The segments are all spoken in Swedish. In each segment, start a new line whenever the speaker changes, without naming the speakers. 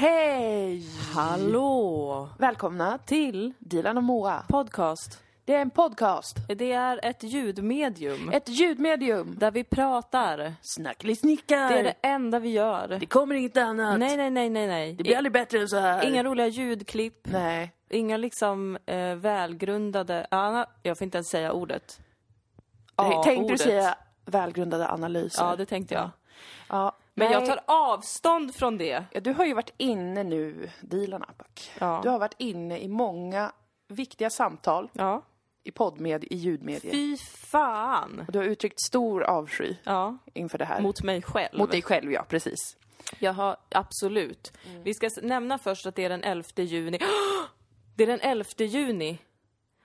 Hej!
Hallå!
Välkomna till Dilan och Moa.
Podcast.
Det är en podcast.
Det är ett ljudmedium.
Ett ljudmedium.
Där vi pratar.
Snackeli-snickar.
Det är det enda vi gör.
Det kommer inget annat.
Nej, nej, nej, nej, nej.
Det blir aldrig bättre än så här.
Inga roliga ljudklipp.
Nej.
Inga liksom eh, välgrundade... Anna, jag får inte ens säga ordet.
Ja, tänkte du
ordet.
säga välgrundade analyser?
Ja, det tänkte jag.
Ja.
Men jag tar avstånd från det.
Ja, du har ju varit inne nu, Dilan Apak.
Ja.
Du har varit inne i många viktiga samtal
Ja.
i poddmed, i ljudmedier.
Fy fan.
Och du har uttryckt stor avsky
Ja.
inför det här.
Mot mig själv.
Mot dig själv, ja. Precis.
Jag har, absolut. Vi ska nämna först att det är den 11 juni. Det är den 11 juni.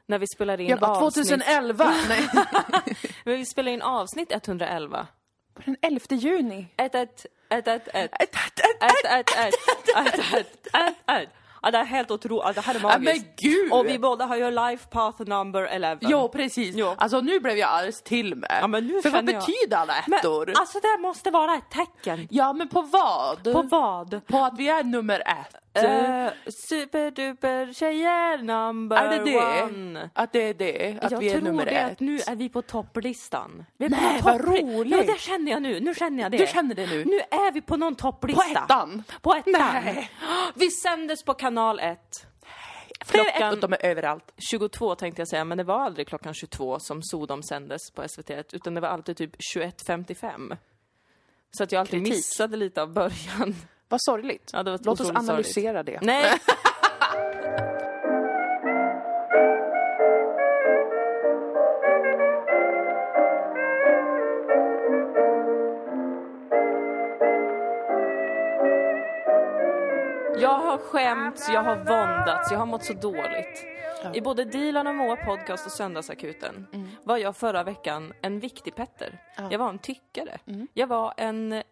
När vi spelar in
Jag bara,
avsnitt...
2011! Nej.
Men vi spelar in avsnitt 111.
Den 11 juni.
1, 1, 1, 1, 1, 1, 1, 1, 1, 1, 1. Ja, det är helt otroligt. Det här är
Ja, men
magiskt.
gud!
Och vi båda har ju life path number 11.
Ja, precis.
Ja.
Alltså nu blev jag alldeles till med.
Ja, men nu
För vad
jag-
betyder alla
Men
ettor?
alltså det måste vara ett tecken.
Ja, men på vad?
På vad?
På att vi är nummer ett.
Uh, superduper tjejer number
är det det?
one.
Att det är det? Att
jag
vi är
tror
nummer
det
ett?
att nu är vi på topplistan. Vi är på
Nej,
någon
vad
toppli-
roligt.
Ja, det känner jag nu. Nu känner jag det.
Du känner det nu?
Nu är vi på någon
På
topplista.
ettan?
På ettan.
Nej.
Vi sändes på kanal 1.
Fler
Klockan-
de är överallt.
22 tänkte jag säga, men det var aldrig klockan 22 som Sodom sändes på SVT1, utan det var alltid typ 21.55. Så att jag alltid
Kritik.
missade lite av början.
Vad sorgligt.
Ja,
Låt oss
otroligt
analysera det.
Nej! Jag har skämts, jag har våndats, jag har mått så dåligt. I både Dilan och Moa podcast och Söndagsakuten var jag förra veckan en viktig Petter. Jag var en tyckare. Jag var en... Eh,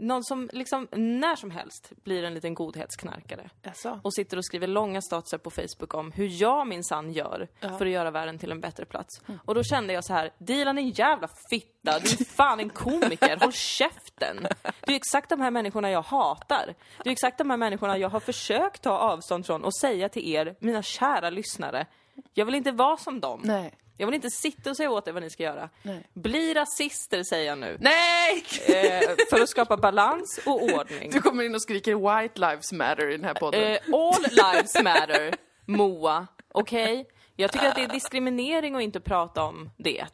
någon som liksom när som helst blir en liten godhetsknarkare.
Jaså?
Och sitter och skriver långa statuser på Facebook om hur jag minsann gör för att göra världen till en bättre plats. Och då kände jag så här, Dilan är en jävla fitta, du är fan en komiker, håll käften! Det är exakt de här människorna jag hatar. Det är exakt de här människorna jag har försökt ta avstånd från och säga till er, mina kära lyssnare, jag vill inte vara som dem.
Nej.
Jag vill inte sitta och säga åt er vad ni ska göra.
Nej.
Bli rasister, säger jag nu.
Nej!
Eh, för att skapa balans och ordning.
Du kommer in och skriker White Lives Matter i den här podden.
Eh, all lives matter, Moa. Okej? Jag tycker att det är diskriminering att inte prata om det.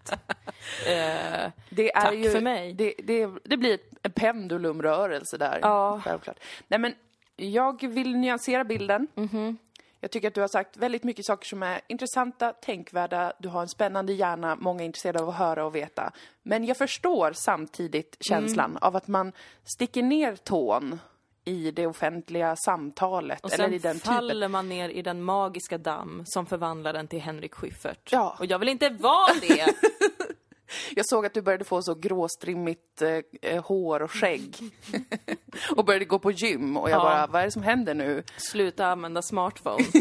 Eh,
Det är
Tack
ju,
för mig.
Det, det, det blir en pendulumrörelse där.
Ja.
Självklart. Nej men, jag vill nyansera bilden.
Mhm.
Jag tycker att du har sagt väldigt mycket saker som är intressanta, tänkvärda, du har en spännande hjärna, många är intresserade av att höra och veta. Men jag förstår samtidigt känslan
Mm.
av att man sticker ner tån i det offentliga samtalet
och
eller
sen
i den typen.
faller man ner i den magiska damm som förvandlar den till Henrik Schyffert.
Ja.
Och jag vill inte vara det!
Jag såg att du började få så gråstrimmigt eh, eh, hår och skägg. och började gå på gym och jag
Ja.
bara, vad är det som händer nu?
Sluta använda smartphone.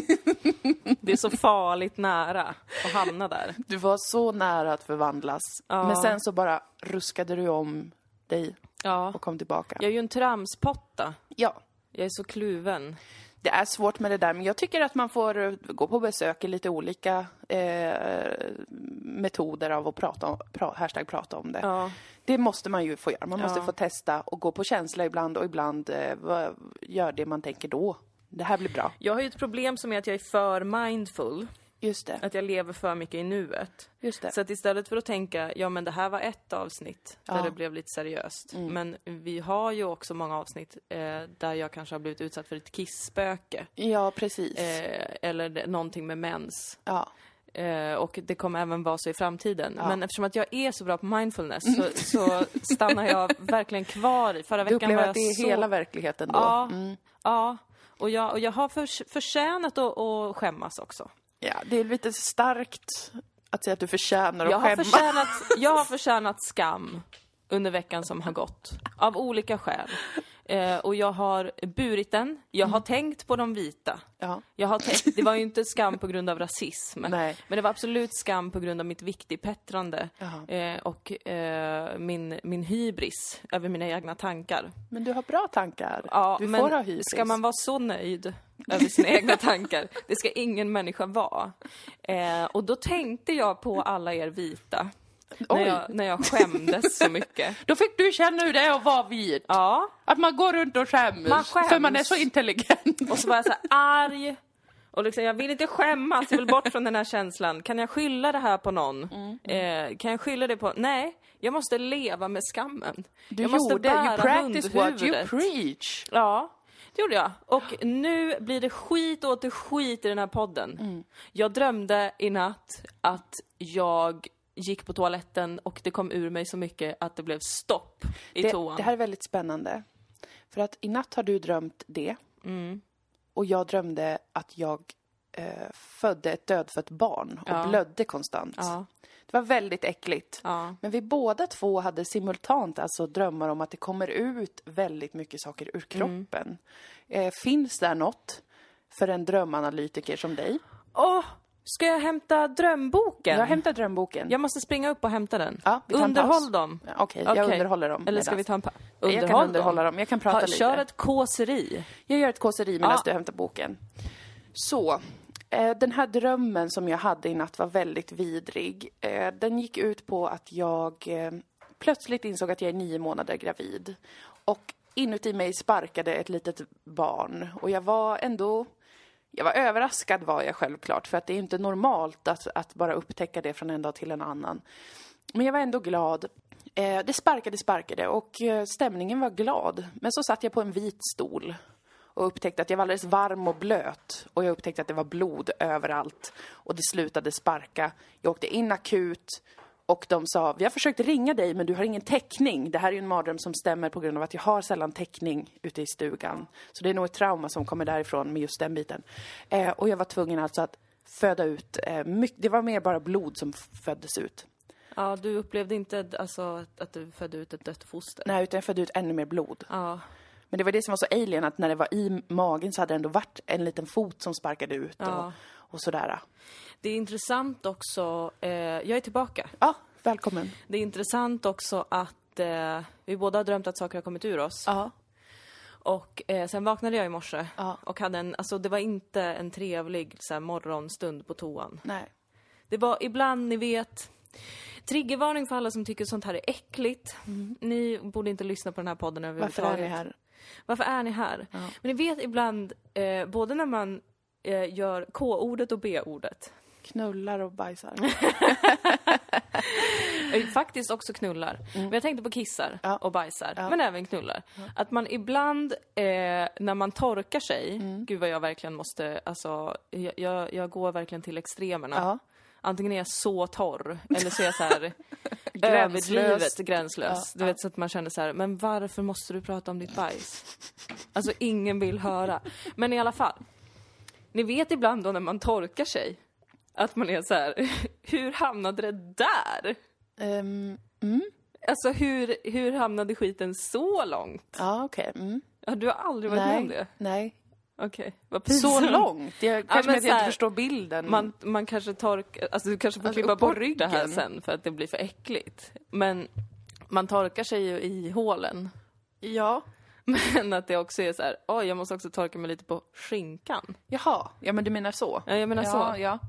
Det är så farligt nära att hamna där.
Du var så nära att förvandlas.
Ja.
Men sen så bara ruskade du om dig
Ja.
och kom tillbaka.
Jag är ju en tramspotta.
Ja,
Jag är så kluven.
Det är svårt med det där, men jag tycker att man får eh, gå på besök i lite olika eh, metoder av att prata om, pra, hashtag prata om det.
Ja.
Det måste man ju få göra. Man måste
Ja.
få testa och gå på känsla ibland och ibland eh, gör det man tänker då. Det här blir bra.
Jag har ju ett problem som är att jag är för mindful.
Just det.
Att jag lever för mycket i nuet.
Just det.
Så att istället för att tänka, ja men det här var ett avsnitt där
Ja.
det blev lite seriöst. Men vi har ju också många avsnitt eh, där jag kanske har blivit utsatt för ett kisspöke.
Ja, precis.
Eh, eller någonting med mens.
Ja.
Eh, och det kommer även vara så i framtiden.
Ja.
Men eftersom att jag är så bra på mindfulness så, så stannar jag verkligen kvar i. Förra
Du
veckan var
upplever
jag
att det är
så...
hela verkligheten då?
Ja,
Mm.
ja. Och jag, och jag har för, förtjänat att, att skämmas också.
Ja. Det är lite starkt att säga att du förtjänar att
Jag har, förtjänat, jag har förtjänat skam under veckan som har gått. Av olika skäl. Eh, och jag har burit den. Jag har tänkt på de vita.
Ja.
Jag har tänkt, det var ju inte skam på grund av rasism.
Nej.
Men det var absolut skam på grund av mitt viktigpettrande. Eh, och eh, min, min hybris över mina egna tankar.
Men du har bra tankar.
Ja,
du får ha hybris.
ska man vara så nöjd över sina egna tankar? Det ska ingen människa vara. Eh, och då tänkte jag på alla er vita. När jag, när jag skämdes så mycket.
Då fick du känna hur det är att vara vit.
Ja,
Att man går runt och skäms.
Man skäms.
För man är så intelligent.
och så var jag så här arg. Och liksom, jag vill inte skämmas, jag vill bort från den här känslan. Kan jag skylla det här på någon? Eh, kan jag skylla det på... Nej, jag måste leva med skammen.
Du
jag måste
gjorde, you
bära
practice what you preach.
Ja, det gjorde jag. Och nu blir det skit åter skit i den här podden.
Mm.
Jag drömde i natt att jag gick på toaletten och det kom ur mig så mycket att det blev stopp i
Det,
toan.
det här är väldigt spännande. För att i natt har du drömt det. Och jag drömde att jag eh, födde ett dödfött barn och
Ja.
blödde konstant.
Ja,
Det var väldigt äckligt.
ja.
Men vi båda två hade simultant alltså drömmar om att det kommer ut väldigt mycket saker ur kroppen. Eh, finns där något för en drömanalytiker som dig?
Åh, ska jag hämta drömboken?
Jag hämtar drömboken.
Jag måste springa upp och hämta den.
Ja, vi tar en
Underhåll
paus.
dem.
Ja, Okej, jag
Okej.
underhåller dem.
Eller ska vi ta en pa-
Jag kan underhålla dem. Jag kan prata lite.
Kör ett kåseri.
Jag gör ett kåseri medan
Ja.
du hämtar boken. Så, eh, den här drömmen som jag hade i natt var väldigt vidrig. Eh, den gick ut på att jag eh, plötsligt insåg att jag är nio månader gravid. Och inuti mig sparkade ett litet barn. Och jag var ändå... Jag var överraskad var jag självklart, för att det är inte normalt att, att bara upptäcka det från en dag till en annan. Men jag var ändå glad. Eh, det sparkade, sparkade och eh, stämningen var glad. Men så satt jag på en vit stol och upptäckte att jag var alldeles varm och blöt. Och jag upptäckte att det var blod överallt. Och det slutade sparka. Jag åkte in akut och de sa, vi har försökt ringa dig men du har ingen täckning. Det här är ju en mardröm som stämmer på grund av att jag har sällan täckning ute i stugan. Så det är nog ett trauma som kommer därifrån med just den biten. Eh, och jag var tvungen alltså att föda ut, eh, mycket, det var mer bara blod som föddes ut.
Ja, du upplevde inte alltså, att du födde ut ett dött foster?
Nej, utan jag födde ut ännu mer blod.
Ja.
Men det var det som var så alien, att när det var i magen så hade det ändå varit en liten fot som sparkade ut
Ja.
och, och sådär.
Det är intressant också, eh, jag är tillbaka.
Ja, välkommen.
Det är intressant också att eh, vi båda har drömt att saker har kommit ur oss.
Ja.
Och eh, sen vaknade jag i morse
Ja.
och hade en, alltså det var inte en trevlig så här, morgonstund på toan.
Nej.
Det var ibland, ni vet, triggervarning för alla som tycker sånt här är äckligt. Ni borde inte lyssna på den här podden
Mm. Varför är
överhuvudtaget.
ni här?
Varför är ni här? Men ni vet ibland, eh, både när man eh, gör K-ordet och B-ordet,
Knullar och bajsar.
eh, faktiskt också knullar. Men jag tänkte på kissar
Mm. Ja.
och bajsar,
Ja.
men även knullar. Att man ibland, eh, när man torkar sig,
Mm.
gud vad jag verkligen måste, alltså, jag, jag, jag går verkligen till extremerna.
Ja.
Antingen är jag så torr, eller så är jag så här överdrivet gränslös.
Ja,
Du vet, så att man känner så här, men varför måste du prata om ditt bajs? Alltså, ingen vill höra. Men i alla fall. Ni vet ibland då när man torkar sig, att man är så här, hur hamnade det där?
Ehm, mm.
Alltså hur, hur hamnade skiten så långt?
Ja, okej. Mm.
Ja, du har aldrig varit med om
Nej.
det?
Nej.
Okej, vad
Så långt? Jag, kanske
så
jag
här,
inte förstår bilden.
Man, man kanske torkar, alltså du kanske får
Alltså,
klippa bort det här
ryggen.
sen för att det blir för äckligt. Men man torkar sig ju i hålen.
Ja.
Men att det också är så här, oj jag måste också torka mig lite på skinkan.
Jaha. Ja, men du menar så?
Ja, jag menar
ja,
så.
Ja.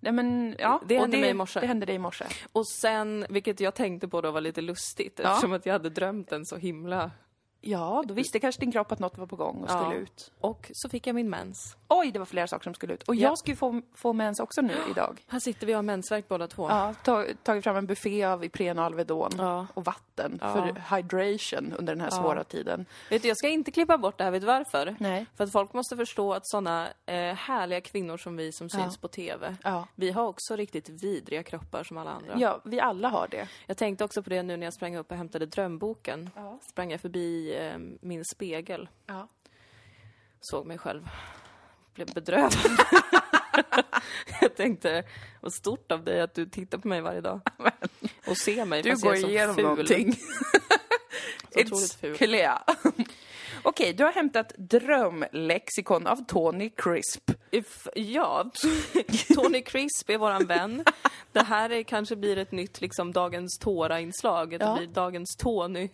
Nej, men ja.
Det hände mig i morse.
Det hände dig i morse.
Och sen, vilket jag tänkte på då var lite lustigt
Ja.
eftersom att jag hade drömt den så himla...
Ja, då visste kanske din kropp att något var på gång och
Ja.
skulle ut.
Och så fick jag min mens.
Oj, det var flera saker som skulle ut. Och
Ja.
jag ska ju få, få mens också nu idag.
Här sitter vi och har mensvärk båda två.
Ja, ta, tagit fram en buffé av Ipren och Alvedon
Ja.
och vatten
Ja.
för hydration under den här svåra tiden.
Vet du, jag ska inte klippa bort det här, vet du varför?
Nej.
För att folk måste förstå att såna eh, härliga kvinnor som vi som syns på TV,
Ja.
vi har också riktigt vidriga kroppar som alla andra.
Ja, vi alla har det.
Jag tänkte också på det nu när jag sprang upp och hämtade drömboken.
Ja.
Sprang jag förbi eh, min spegel,
Ja.
såg mig själv, blev bedrövad. jag tänkte, vad stort av dig att du tittar på mig varje dag. Och ser mig
Du
fast
går
jag är så
igenom
ful.
någonting.
Så otroligt ful.
clear. Okej, du har hämtat drömlexikon av Tony Crisp.
If, ja, Tony Crisp är våran vän. Det här är, kanske blir ett nytt liksom Dagens Tåra-inslag. Det
Ja.
blir Dagens Tony.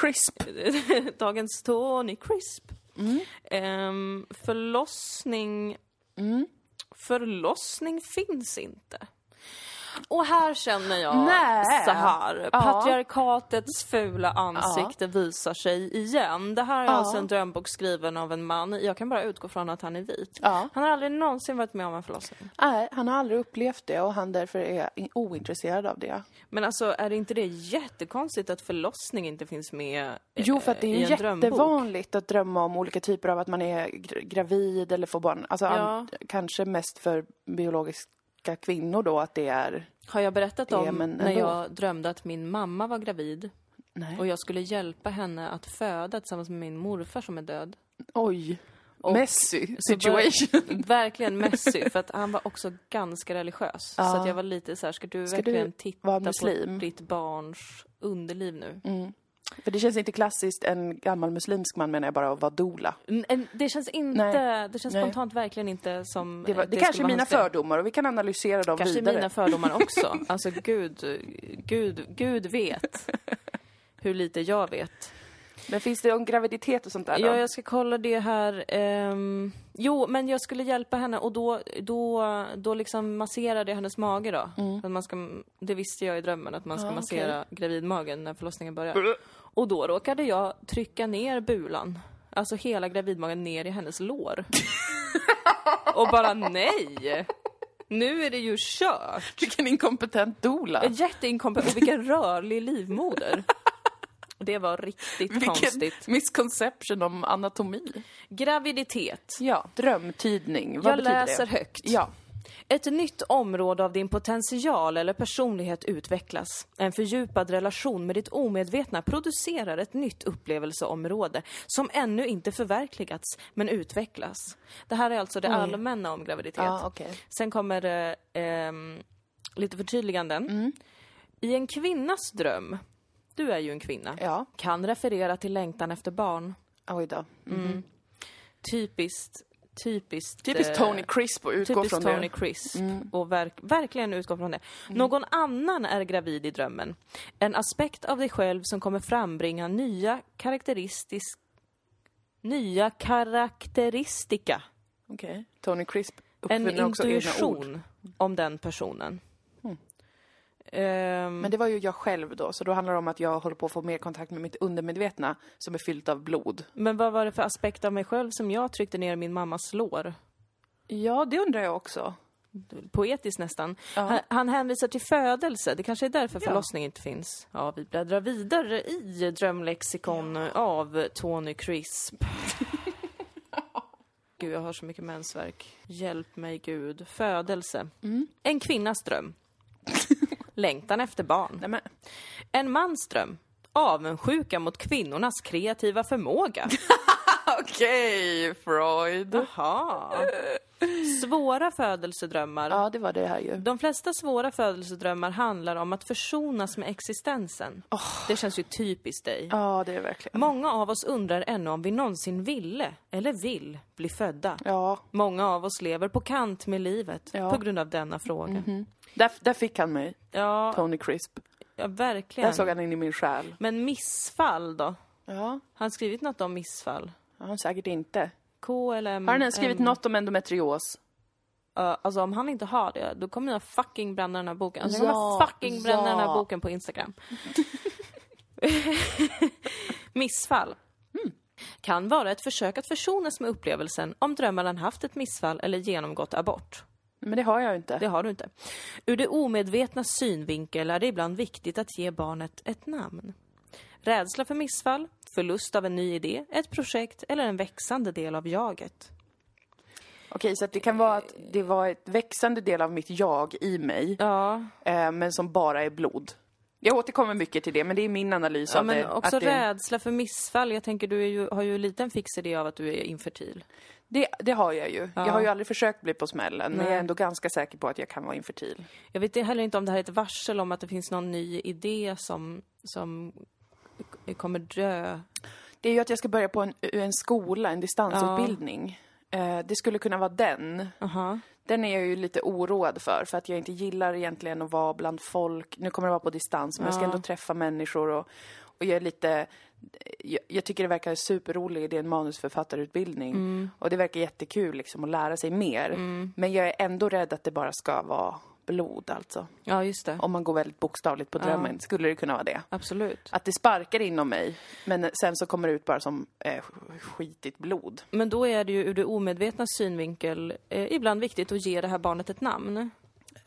Crisp.
Dagens Tony Crisp. Ehm, förlossning... Förlossning finns inte. Och här känner jag
Nej.
så här.
Ja.
Patriarkatets fula ansikte visar sig igen. Det här är
Ja.
alltså en drömbok skriven av en man. Jag kan bara utgå från att han är vit.
Ja.
Han har aldrig någonsin varit med om en förlossning.
Nej, han har aldrig upplevt det och han därför är in- ointresserad av det.
Men alltså, är det inte det jättekonstigt att förlossning inte finns med eh,
Jo, för att det
i
är
drömbok?
jättevanligt att drömma om olika typer av att man är gra- gravid eller får barn. Alltså an- kanske mest för biologiska kvinnor då att det är...
Har jag berättat om när jag drömde att min mamma var gravid
Nej.
och jag skulle hjälpa henne att föda tillsammans med min morfar som är död?
Oj.
Och
Messy
så
situation.
Verkligen Messi, för att han var också ganska religiös. Så
Ja.
att jag var lite så här, ska du
Ska
verkligen
du
titta på ditt barns underliv nu?
För det känns inte klassiskt en gammal muslimsk man menar jag bara att vara dola.
Det känns inte,
Nej.
det känns
Nej.
spontant verkligen inte som
Det, var, det,
skulle
kanske är mina fördomar och vi kan analysera dem
Kanske
vidare.
mina fördomar också. Alltså gud, gud, gud vet hur lite jag vet.
Men finns det om graviditet och sånt där då?
Ja, jag ska kolla det här. ehm, jo, men jag skulle hjälpa henne och då, då, då liksom masserade jag hennes mage då. Att man ska, det visste jag i drömmen, att man ska
Ja,
massera gravidmagen när förlossningen börjar. Och då råkade jag trycka ner bulan, alltså hela gravidmagen ner i hennes lår. och bara nej! Nu är det ju kört!
Vilken inkompetent dola.
Jätteinkompetent, och vilken rörlig livmoder. Det var riktigt
Vilken
konstigt.
misconception om anatomi.
Graviditet.
Ja, drömtydning. Vad
Jag
betyder
läser
det?
högt.
Ja.
Ett nytt område av din potential eller personlighet utvecklas. En fördjupad relation med ditt omedvetna producerar ett nytt upplevelseområde som ännu inte förverkligats, men utvecklas. Det här är alltså det
Oj.
allmänna om graviditet.
Ja, okej.
Sen kommer det ehm, lite förtydliganden.
Mm.
I en kvinnas dröm, du är ju en kvinna,
Ja.
kan referera till längtan efter barn.
Oj då.
Typiskt, typiskt...
Typiskt
eh,
Tony Crisp att utgå från
Tony
det. Mm.
Crisp. Och verk, verkligen utgå från det. Någon annan är gravid i drömmen. En aspekt av dig själv som kommer frambringa nya karaktäristisk... Nya karaktäristika.
Okej. Tony Crisp
En intuition om den personen. Ehm,
Men det var ju jag själv då, så då handlar det om att jag håller på att få mer kontakt med mitt undermedvetna som är fyllt av blod.
men vad var det för aspekt av mig själv som jag tryckte ner i min mammas lår?
Ja, det undrar jag också.
Poetiskt nästan.
Ja.
Han, han hänvisar till födelse. Det kanske är därför
Ja.
förlossning inte finns. Ja, vi bläddrar vidare i drömlexikon av Tony Crisp. Gud, jag har så mycket mensvärk. Hjälp mig Gud. Födelse. En kvinnas dröm. Längtan efter barn.
Nej, men.
En mans dröm. Avundsjuka mot kvinnornas kreativa förmåga.
Okej, Freud.
Jaha. Svåra födelsedrömmar.
Ja, det var det här ju.
De flesta svåra födelsedrömmar handlar om att försonas med existensen. Det känns ju typiskt dig.
Ja, det är verkligen.
Många av oss undrar ännu om vi någonsin ville, eller vill, bli födda.
Ja,
Många av oss lever på kant med livet
Ja.
på grund av denna fråga.
där, där fick han mig,
Ja,
Tony Crisp.
ja,
Där
verkligen.
såg han in i min själ.
Men missfall då?
Ja,
Har han skrivit något om missfall?
han säkert inte.
K eller M?
Har han ens skrivit
M?
något om endometrios?
Ja, alltså om han inte har det, då kommer jag fucking bränna den här boken. Alltså, jag
Ja,
kommer fucking bränna den här boken på Instagram. Missfall. Kan vara ett försök att försonas med upplevelsen om drömmaren haft ett missfall eller genomgått abort.
Men det har jag inte.
Det har du inte. Ur det omedvetna synvinkel är det ibland viktigt att ge barnet ett namn. Rädsla för missfall, förlust av en ny idé, ett projekt eller en växande del av jaget.
Okej, så det kan vara att det var ett växande del av mitt jag i mig,
Ja,
eh, men som bara är blod. Jag återkommer mycket till det, men det är min analys
Ja,
av
men
det.
också
att det,
rädsla för missfall. Jag tänker, du ju, har ju en liten fix idé av att du är infertil.
det, det har jag ju. Jag har ju aldrig försökt bli på smällen, men
Nej.
jag är ändå ganska säker på att jag kan vara infertil.
Jag vet heller inte om det här är ett varsel om att det finns någon ny idé som, som kommer dö.
Det är ju att jag ska börja på en, en skola, en distansutbildning. Eh, det skulle kunna vara den.
Aha.
Den är jag ju lite oroad för, för att jag inte gillar egentligen att vara bland folk. Nu kommer det vara på distans, men jag ska ändå träffa människor och, och jag är lite... Jag, jag tycker det verkar superroligt, det är en manusförfattarutbildning. Och det verkar jättekul liksom att lära sig mer. Men jag är ändå rädd att det bara ska vara blod alltså.
Ja, just det.
Om man går väldigt bokstavligt på drömmen, skulle det kunna vara det.
Absolut.
Att det sparkar inom mig, men sen så kommer det ut bara som eh, skitigt blod.
Men då är det ju ur det omedvetna synvinkel eh, ibland viktigt att ge det här barnet ett namn.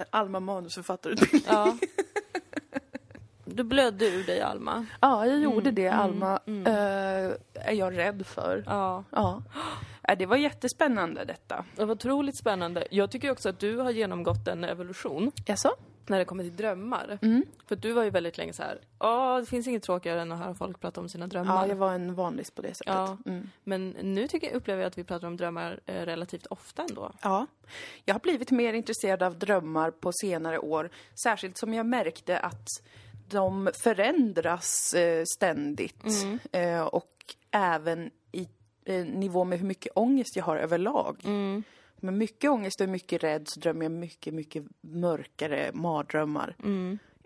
Alma manusförfattarutbildning.
Ja. Du blödde ur dig, Alma.
Ja, jag gjorde det, Alma. Eh, är jag rädd för.
Ja.
Ja. Eh, Det var jättespännande detta.
Det var otroligt spännande. Jag tycker också att du har genomgått en evolution
Jaså?
när det kommer till drömmar. För du var ju väldigt länge så här, ja, det finns inget tråkigare än att höra folk prata om sina drömmar.
Ja, jag var en vanlis på det sättet.
Ja.
Mm.
Men nu tycker jag, upplever jag att vi pratar om drömmar eh, relativt ofta ändå.
Ja. Jag har blivit mer intresserad av drömmar på senare år. Särskilt som jag märkte att de förändras eh, ständigt. Eh, och även i eh, nivå med hur mycket ångest jag har överlag. Med mycket ångest och mycket rädd så drömmer jag mycket, mycket mörkare mardrömmar.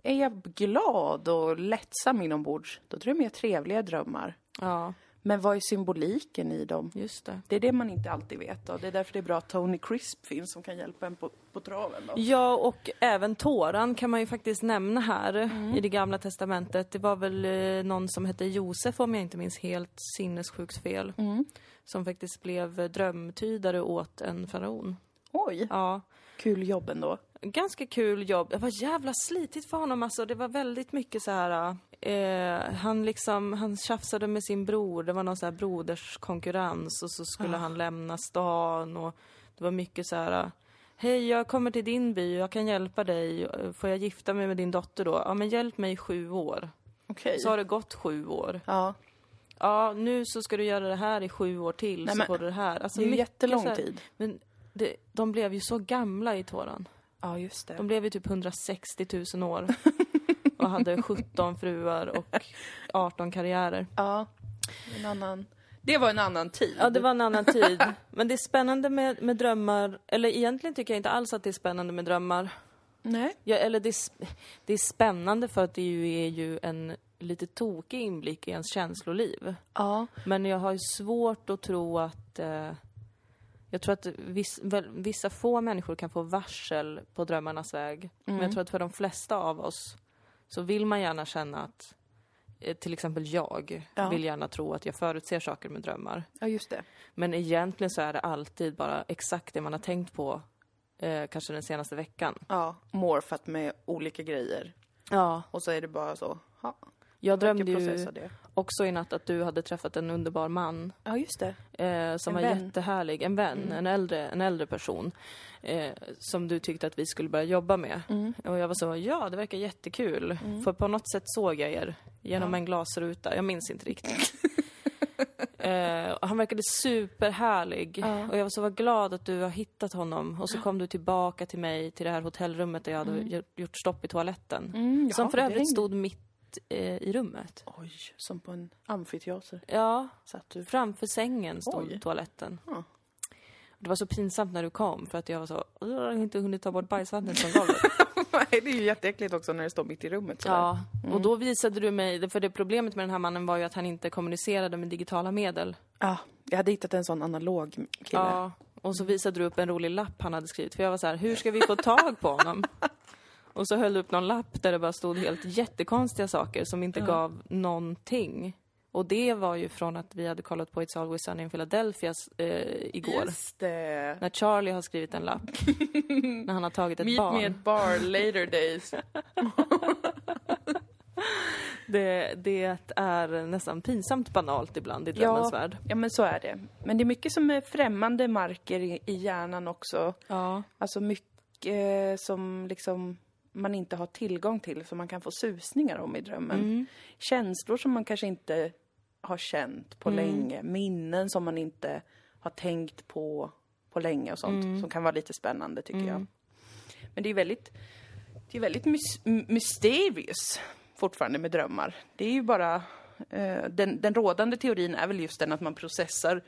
Är jag glad och lättsam inombords, då drömmer jag trevliga drömmar.
Ja,
Men vad är symboliken i dem?
just det.
Det är det man inte alltid vet och det är därför det är bra att Tony Crisp finns som kan hjälpa en på, på traven. Då.
Ja, och även tåran kan man ju faktiskt nämna här i det gamla testamentet. Det var väl eh, någon som hette Josef, om jag inte minns helt sinnessjukt fel, som faktiskt blev drömtydare åt en faraon.
Oj,
Ja,
kul jobb ändå.
Ganska kul jobb. Det var jävla slitigt för honom alltså. Det var väldigt mycket så här... Eh, han liksom, han tjafsade med sin bror. Det var någon så här broderskonkurrens och så skulle han lämna stan och det var mycket så här... Hej, jag kommer till din by, jag kan hjälpa dig. Får jag gifta mig med din dotter då? Ja, men hjälp mig i sju år.
Okej.
Så har det gått sju år.
Ja,
Ja, nu så ska du göra det här i sju år till,
Nej,
så
men
får du det här. Alltså,
det är ju jättelång
här-
tid.
Men det, de blev ju så gamla i Toran.
Ja, just det.
De blev ju typ 160 000 år och hade 17 fruar och 18 karriärer.
Ja, en annan... Det var en annan tid.
Ja, det var en annan tid. Men det är spännande med, med drömmar. Eller egentligen tycker jag inte alls att det är spännande med drömmar.
Nej.
Ja, eller det är, det är spännande för att det ju är ju en lite tokig inblick i ens känsloliv.
Ja.
Men jag har ju svårt att tro att... Eh, jag tror att viss, väl, vissa få människor kan få varsel på drömmarnas väg. Men jag tror att för de flesta av oss så vill man gärna känna att... Eh, till exempel jag
Ja.
vill gärna tro att jag förutser saker med drömmar.
ja, just det.
Men egentligen så är det alltid bara exakt det man har tänkt på eh, kanske den senaste veckan.
Ja, morfat med olika grejer.
Ja.
Och så är det bara så. Ja,
Jag drömde ju också i natt att du hade träffat en underbar man
Ja, just det.
eh, som
En
var
vän. Mm.
jättehärlig. En vän, en, äldre, en äldre person. Eh, som du tyckte att vi skulle börja jobba med.
Mm.
Och jag var så, ja det verkar jättekul. För på något sätt såg jag er genom en glasruta. Jag minns inte riktigt. eh, han verkade superhärlig. Och jag var så var glad att du har hittat honom. Och så kom du tillbaka till mig, till det här hotellrummet där jag hade gjort- gjort stopp i toaletten.
Mm,
som för övrigt stod mitt eh, i rummet.
Oj, som på en amfiteater.
Ja,
Satt du.
framför sängen stod
Oj.
toaletten.
Ja.
Det var så pinsamt när du kom för att jag var så, "Åh, jag har inte hunnit ta bort bajsvattnet från golvet.
Nej, det är ju jätteäckligt också när det står mitt i rummet sådär.
ja, och då visade du mig, för det problemet med den här mannen var ju att han inte kommunicerade med digitala medel.
Ja, jag hade hittat en sån analog kille.
Ja, och så visade du upp en rolig lapp han hade skrivit, för jag var så här, hur ska vi få tag på honom? Och så höll du upp någon lapp där det bara stod helt jättekonstiga saker som inte gav någonting. Och det var ju från att vi hade kollat på It's Always Sunny in Philadelphia eh, igår.
Just det.
När Charlie har skrivit en lapp. när han har tagit ett
Meet
barn.
me at bar later days.
Det, det är nästan pinsamt banalt ibland i drömmens
Ja,
värld.
ja, men så är det. Men det är mycket som är främmande marker i, i hjärnan också.
Ja.
Alltså mycket som liksom man inte har tillgång till, som man kan få susningar om i drömmen.
Mm.
Känslor som man kanske inte har känt på
Mm.
länge. Minnen som man inte har tänkt på på länge och sånt.
Mm.
Som kan vara lite spännande tycker jag. Men det är väldigt, det är väldigt mys- mysterious fortfarande med drömmar. Det är ju bara Eh, den, den rådande teorin är väl just den att man processar,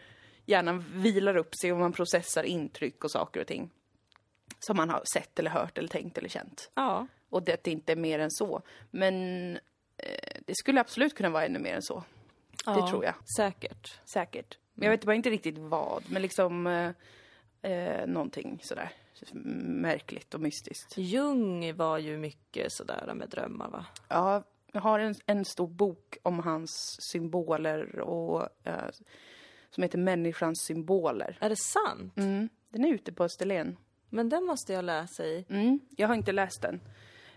hjärnan vilar upp sig och man processar intryck och saker och ting. Som man har sett eller hört eller tänkt eller känt.
Ja.
Och det, det är inte mer än så. Men eh, det skulle absolut kunna vara ännu mer än så. Det tror jag.
Säkert.
Säkert. Men jag vet bara inte riktigt vad. Men liksom eh, eh, någonting sådär märkligt och mystiskt.
Jung var ju mycket sådär med drömmar va?
Ja, jag har en, en stor bok om hans symboler och eh, som heter Människans symboler.
Är det sant?
Mm, den är ute på Österlen.
Men den måste jag läsa i.
Mm, jag har inte läst den.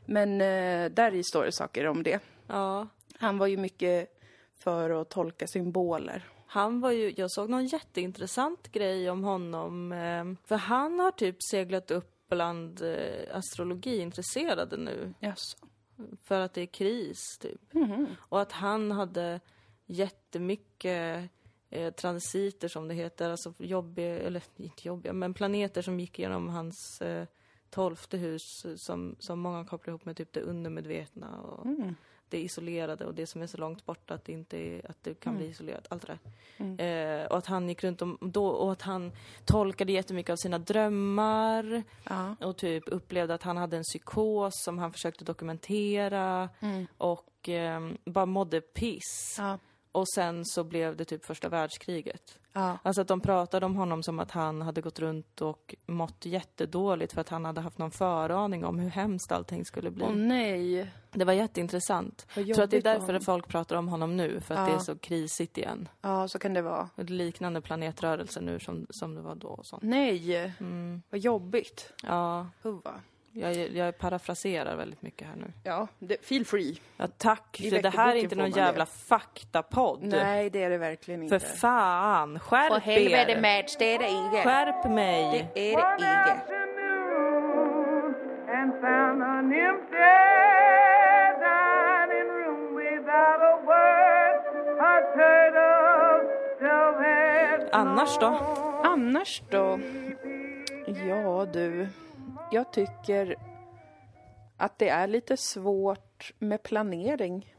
Men eh, där i står det saker om det.
Ja.
Han var ju mycket för att tolka symboler.
Han var ju, jag såg någon jätteintressant grej om honom. Eh, för han har typ seglat upp bland eh, astrologiintresserade nu.
Jaså?
För att det är kris, typ.
Mhm.
Och att han hade jättemycket eh, transiter, som det heter. Alltså jobbiga, eller inte jobbiga, men planeter som gick genom hans eh, tolfte hus som, som många kopplar ihop med typ det undermedvetna och
Mm.
det isolerade och det som är så långt borta att det inte är, att det kan
Mm.
bli isolerat. Allt det där. Eh, och att han gick runt om, då, och att han tolkade jättemycket av sina drömmar
Ja.
och typ upplevde att han hade en psykos som han försökte dokumentera och eh, bara mådde piss.
Ja.
Och sen så blev det typ första världskriget.
Ja.
Alltså att de pratade om honom som att han hade gått runt och mått jättedåligt för att han hade haft någon föraning om hur hemskt allting skulle bli.
Åh nej.
Det var jätteintressant. Jag tror att det är därför
honom.
folk pratar om honom nu, för att
Ja.
det är så krisigt igen.
Ja, så kan det vara.
Är liknande planetrörelser nu som, som det var då och sånt.
Nej,
Mm.
vad jobbigt.
Ja,
Huva.
Jag, jag parafraserar väldigt mycket här nu.
Ja, det, feel free.
Ja, tack,
I
för det här är inte någon jävla faktapodd.
Nej, det är det verkligen
För
inte.
fan, skärp
För helvete
er!
Mats, det är det inte.
Skärp mig!
Det är det inte.
Annars då?
Annars då? Ja du, jag tycker att det är lite svårt med planering.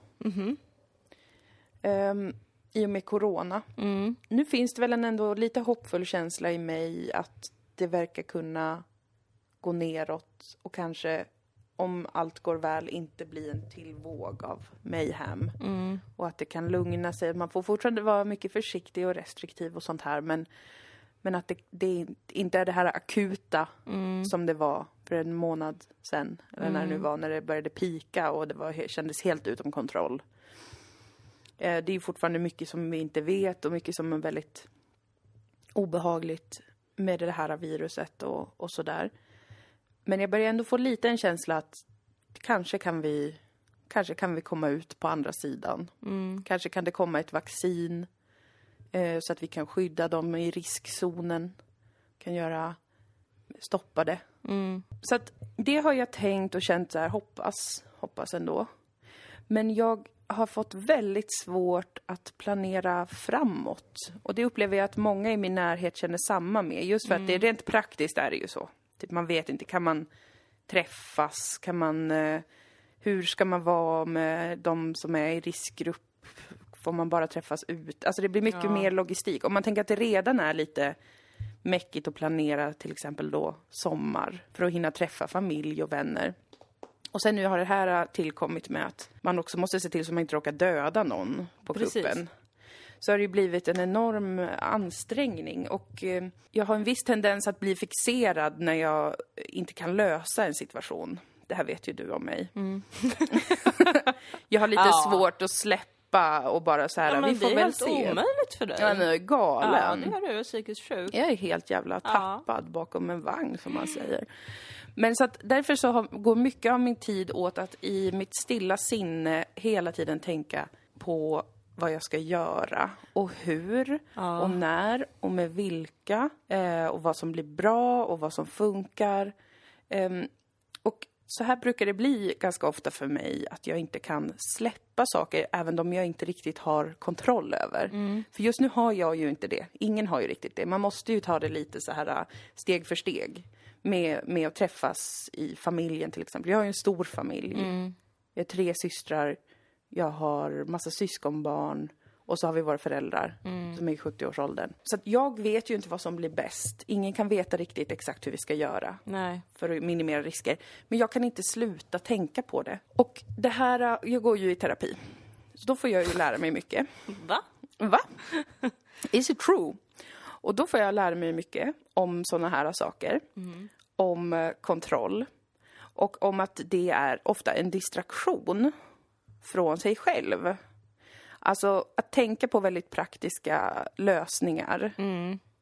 Ehm, I och med corona.
Mm.
Nu finns det väl en ändå lite hoppfull känsla i mig att det verkar kunna gå neråt och kanske om allt går väl inte bli en till våg av mayhem.
Mm.
Och att det kan lugna sig. Man får fortfarande vara mycket försiktig och restriktiv och sånt här men, men att det, det inte är det här akuta
Mm.
som det var för en månad sedan. Eller när det nu var, när det började pika och det var, kändes helt utom kontroll. Eh, det är fortfarande mycket som vi inte vet och mycket som är väldigt obehagligt med det här viruset och, och sådär. Men jag börjar ändå få lite en känsla att kanske kan vi, kanske kan vi komma ut på andra sidan.
Mm.
Kanske kan det komma ett vaccin eh, så att vi kan skydda dem i riskzonen. Kan göra, stoppa det.
Mm.
Så att det har jag tänkt och känt så här, hoppas, hoppas ändå. Men jag har fått väldigt svårt att planera framåt. Och det upplever jag att många i min närhet känner samma med. Just för att det är rent praktiskt är det ju så. Typ man vet inte, kan man träffas? Kan man... Eh, hur ska man vara med de som är i riskgrupp? Får man bara träffas ut? Alltså det blir mycket
Ja.
mer logistik. Om man tänker att det redan är lite mäckigt att planera till exempel då sommar för att hinna träffa familj och vänner. Och sen nu har det här tillkommit med att man också måste se till så man inte råkar döda någon på
Precis.
kuppen. Så har det ju blivit en enorm ansträngning och eh, jag har en viss tendens att bli fixerad när jag inte kan lösa en situation. Det här vet ju du om mig. jag har lite
Mm. Ja.
svårt att släppa och bara så här,
Ja, men
vi får
det är
väl
helt
se.
omöjligt för dig.
Ja, är jag galen.
Ja, det är du. är Psykiskt sjuk.
Jag är helt jävla
Ja.
tappad bakom en vagn som man säger. Men så att därför så har, går mycket av min tid åt att i mitt stilla sinne hela tiden tänka på vad jag ska göra och hur
Ja.
och när och med vilka eh, och vad som blir bra och vad som funkar. Och så här brukar det bli ganska ofta för mig, att jag inte kan släppa saker även om jag inte riktigt har kontroll över. För just nu har jag ju inte det. Ingen har ju riktigt det. Man måste ju ta det lite så här äh, steg för steg. Med, med att träffas i familjen till exempel. Jag har ju en stor familj. Jag har tre systrar, jag har massa syskonbarn och så har vi våra föräldrar som är i 70-årsåldern. Så jag vet ju inte vad som blir bäst. Ingen kan veta riktigt exakt hur vi ska göra
Nej.
för att minimera risker. Men jag kan inte sluta tänka på det. Och det här, jag går ju i terapi. Så då får jag ju lära mig mycket.
Va?
Va? Is it true? Och då får jag lära mig mycket om såna här saker. Om eh, kontroll. Och om att det är ofta en distraktion från sig själv. Alltså att tänka på väldigt praktiska lösningar.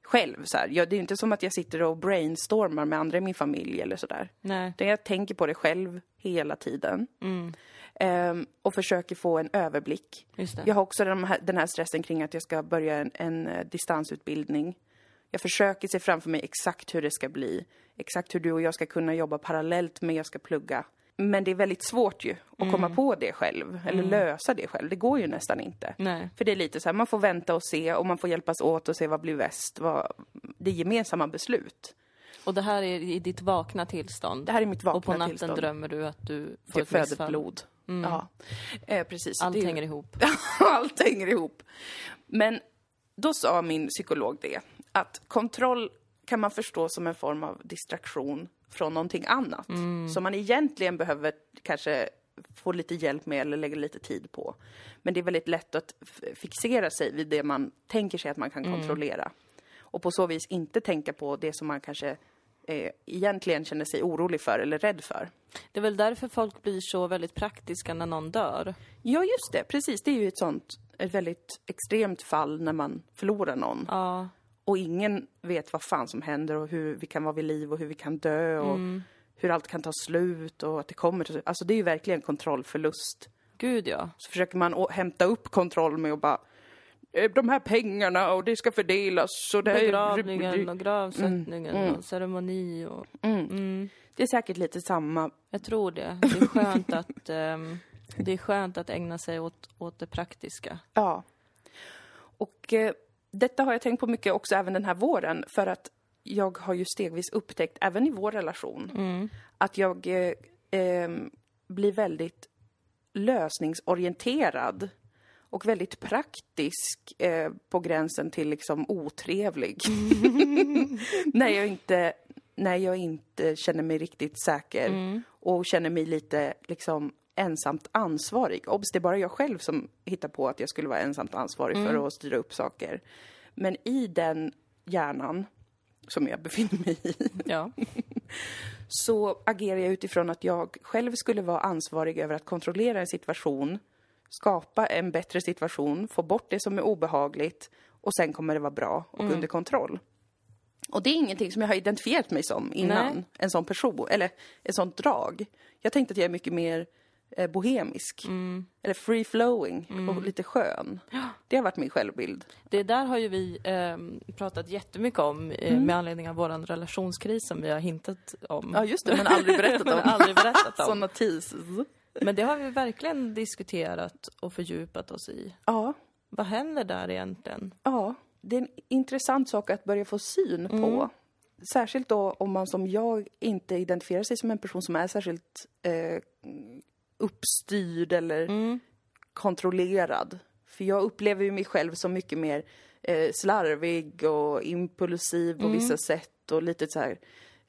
Själv så här. Jag, det är inte som att jag sitter och brainstormar med andra i min familj eller sådär.
Nej.
Jag tänker på det själv hela tiden. Ehm, och försöker få en överblick. Jag har också den här, den här stressen kring att jag ska börja en, en eh, distansutbildning. Jag försöker se framför mig exakt hur det ska bli. Exakt hur du och jag ska kunna jobba parallellt med jag ska plugga. Men det är väldigt svårt ju att
Mm.
komma på det själv, eller lösa det själv. Det går ju nästan inte.
Nej.
För det är lite så här, man får vänta och se och man får hjälpas åt och se vad blir bäst. Vad, det är gemensamma beslut.
Och det här är i ditt vakna tillstånd?
Det här är mitt vakna
Och på natten
tillstånd.
drömmer du att du får
Det
ett missfall?
blod. Ja, eh, precis.
Allt
ju-
hänger ihop.
Allt hänger ihop. Men då sa min psykolog det, att kontroll kan man förstå som en form av distraktion från någonting annat. Som man egentligen behöver kanske få lite hjälp med eller lägga lite tid på. Men det är väldigt lätt att fixera sig vid det man tänker sig att man kan kontrollera. Och på så vis inte tänka på det som man kanske eh, egentligen känner sig orolig för eller rädd för.
Det är väl därför folk blir så väldigt praktiska när någon dör.
Ja, just det. Precis. Det är ju ett sånt, ett väldigt extremt fall när man förlorar någon.
Ja.
Och ingen vet vad fan som händer och hur vi kan vara vid liv och hur vi kan dö och hur allt kan ta slut och att det kommer till Alltså det är ju verkligen kontrollförlust.
Gud ja.
Så försöker man hämta upp kontroll med att bara "Eh, de här pengarna och det ska fördelas och det här är-
Begravningen och gravsättningen och ceremoni och...
Det är säkert lite samma.
Jag tror det. Det är skönt att, ehm, det är skönt att ägna sig åt, åt det praktiska.
Ja. Och eh, detta har jag tänkt på mycket också även den här våren för att jag har ju stegvis upptäckt, även i vår relation, att jag eh, ehm, blir väldigt lösningsorienterad och väldigt praktisk eh, på gränsen till liksom otrevlig. när, jag inte, när jag inte känner mig riktigt säker och känner mig lite liksom ensamt ansvarig. Obs, det är bara jag själv som hittar på att jag skulle vara ensamt ansvarig för att styra upp saker. Men i den hjärnan som jag befinner mig i
Ja.
så agerar jag utifrån att jag själv skulle vara ansvarig över att kontrollera en situation, skapa en bättre situation, få bort det som är obehagligt och sen kommer det vara bra och under kontroll. Och det är ingenting som jag har identifierat mig som innan,
Nej.
en sån person, eller ett sånt drag. Jag tänkte att jag är mycket mer eh, bohemisk, eller free flowing och lite skön. Det har varit min självbild.
Det där har ju vi ehm, pratat jättemycket om eh, med anledning av vår relationskris som vi har hintat om.
Ja, just det, men aldrig berättat om.
Aldrig berättat om.
Såna teases.
Men det har vi verkligen diskuterat och fördjupat oss i.
Ja.
Vad händer där egentligen?
Ja, det är en intressant sak att börja få syn på. Särskilt då om man som jag inte identifierar sig som en person som är särskilt eh, uppstyrd eller kontrollerad. För jag upplever ju mig själv som mycket mer eh, slarvig och impulsiv på vissa sätt och lite så här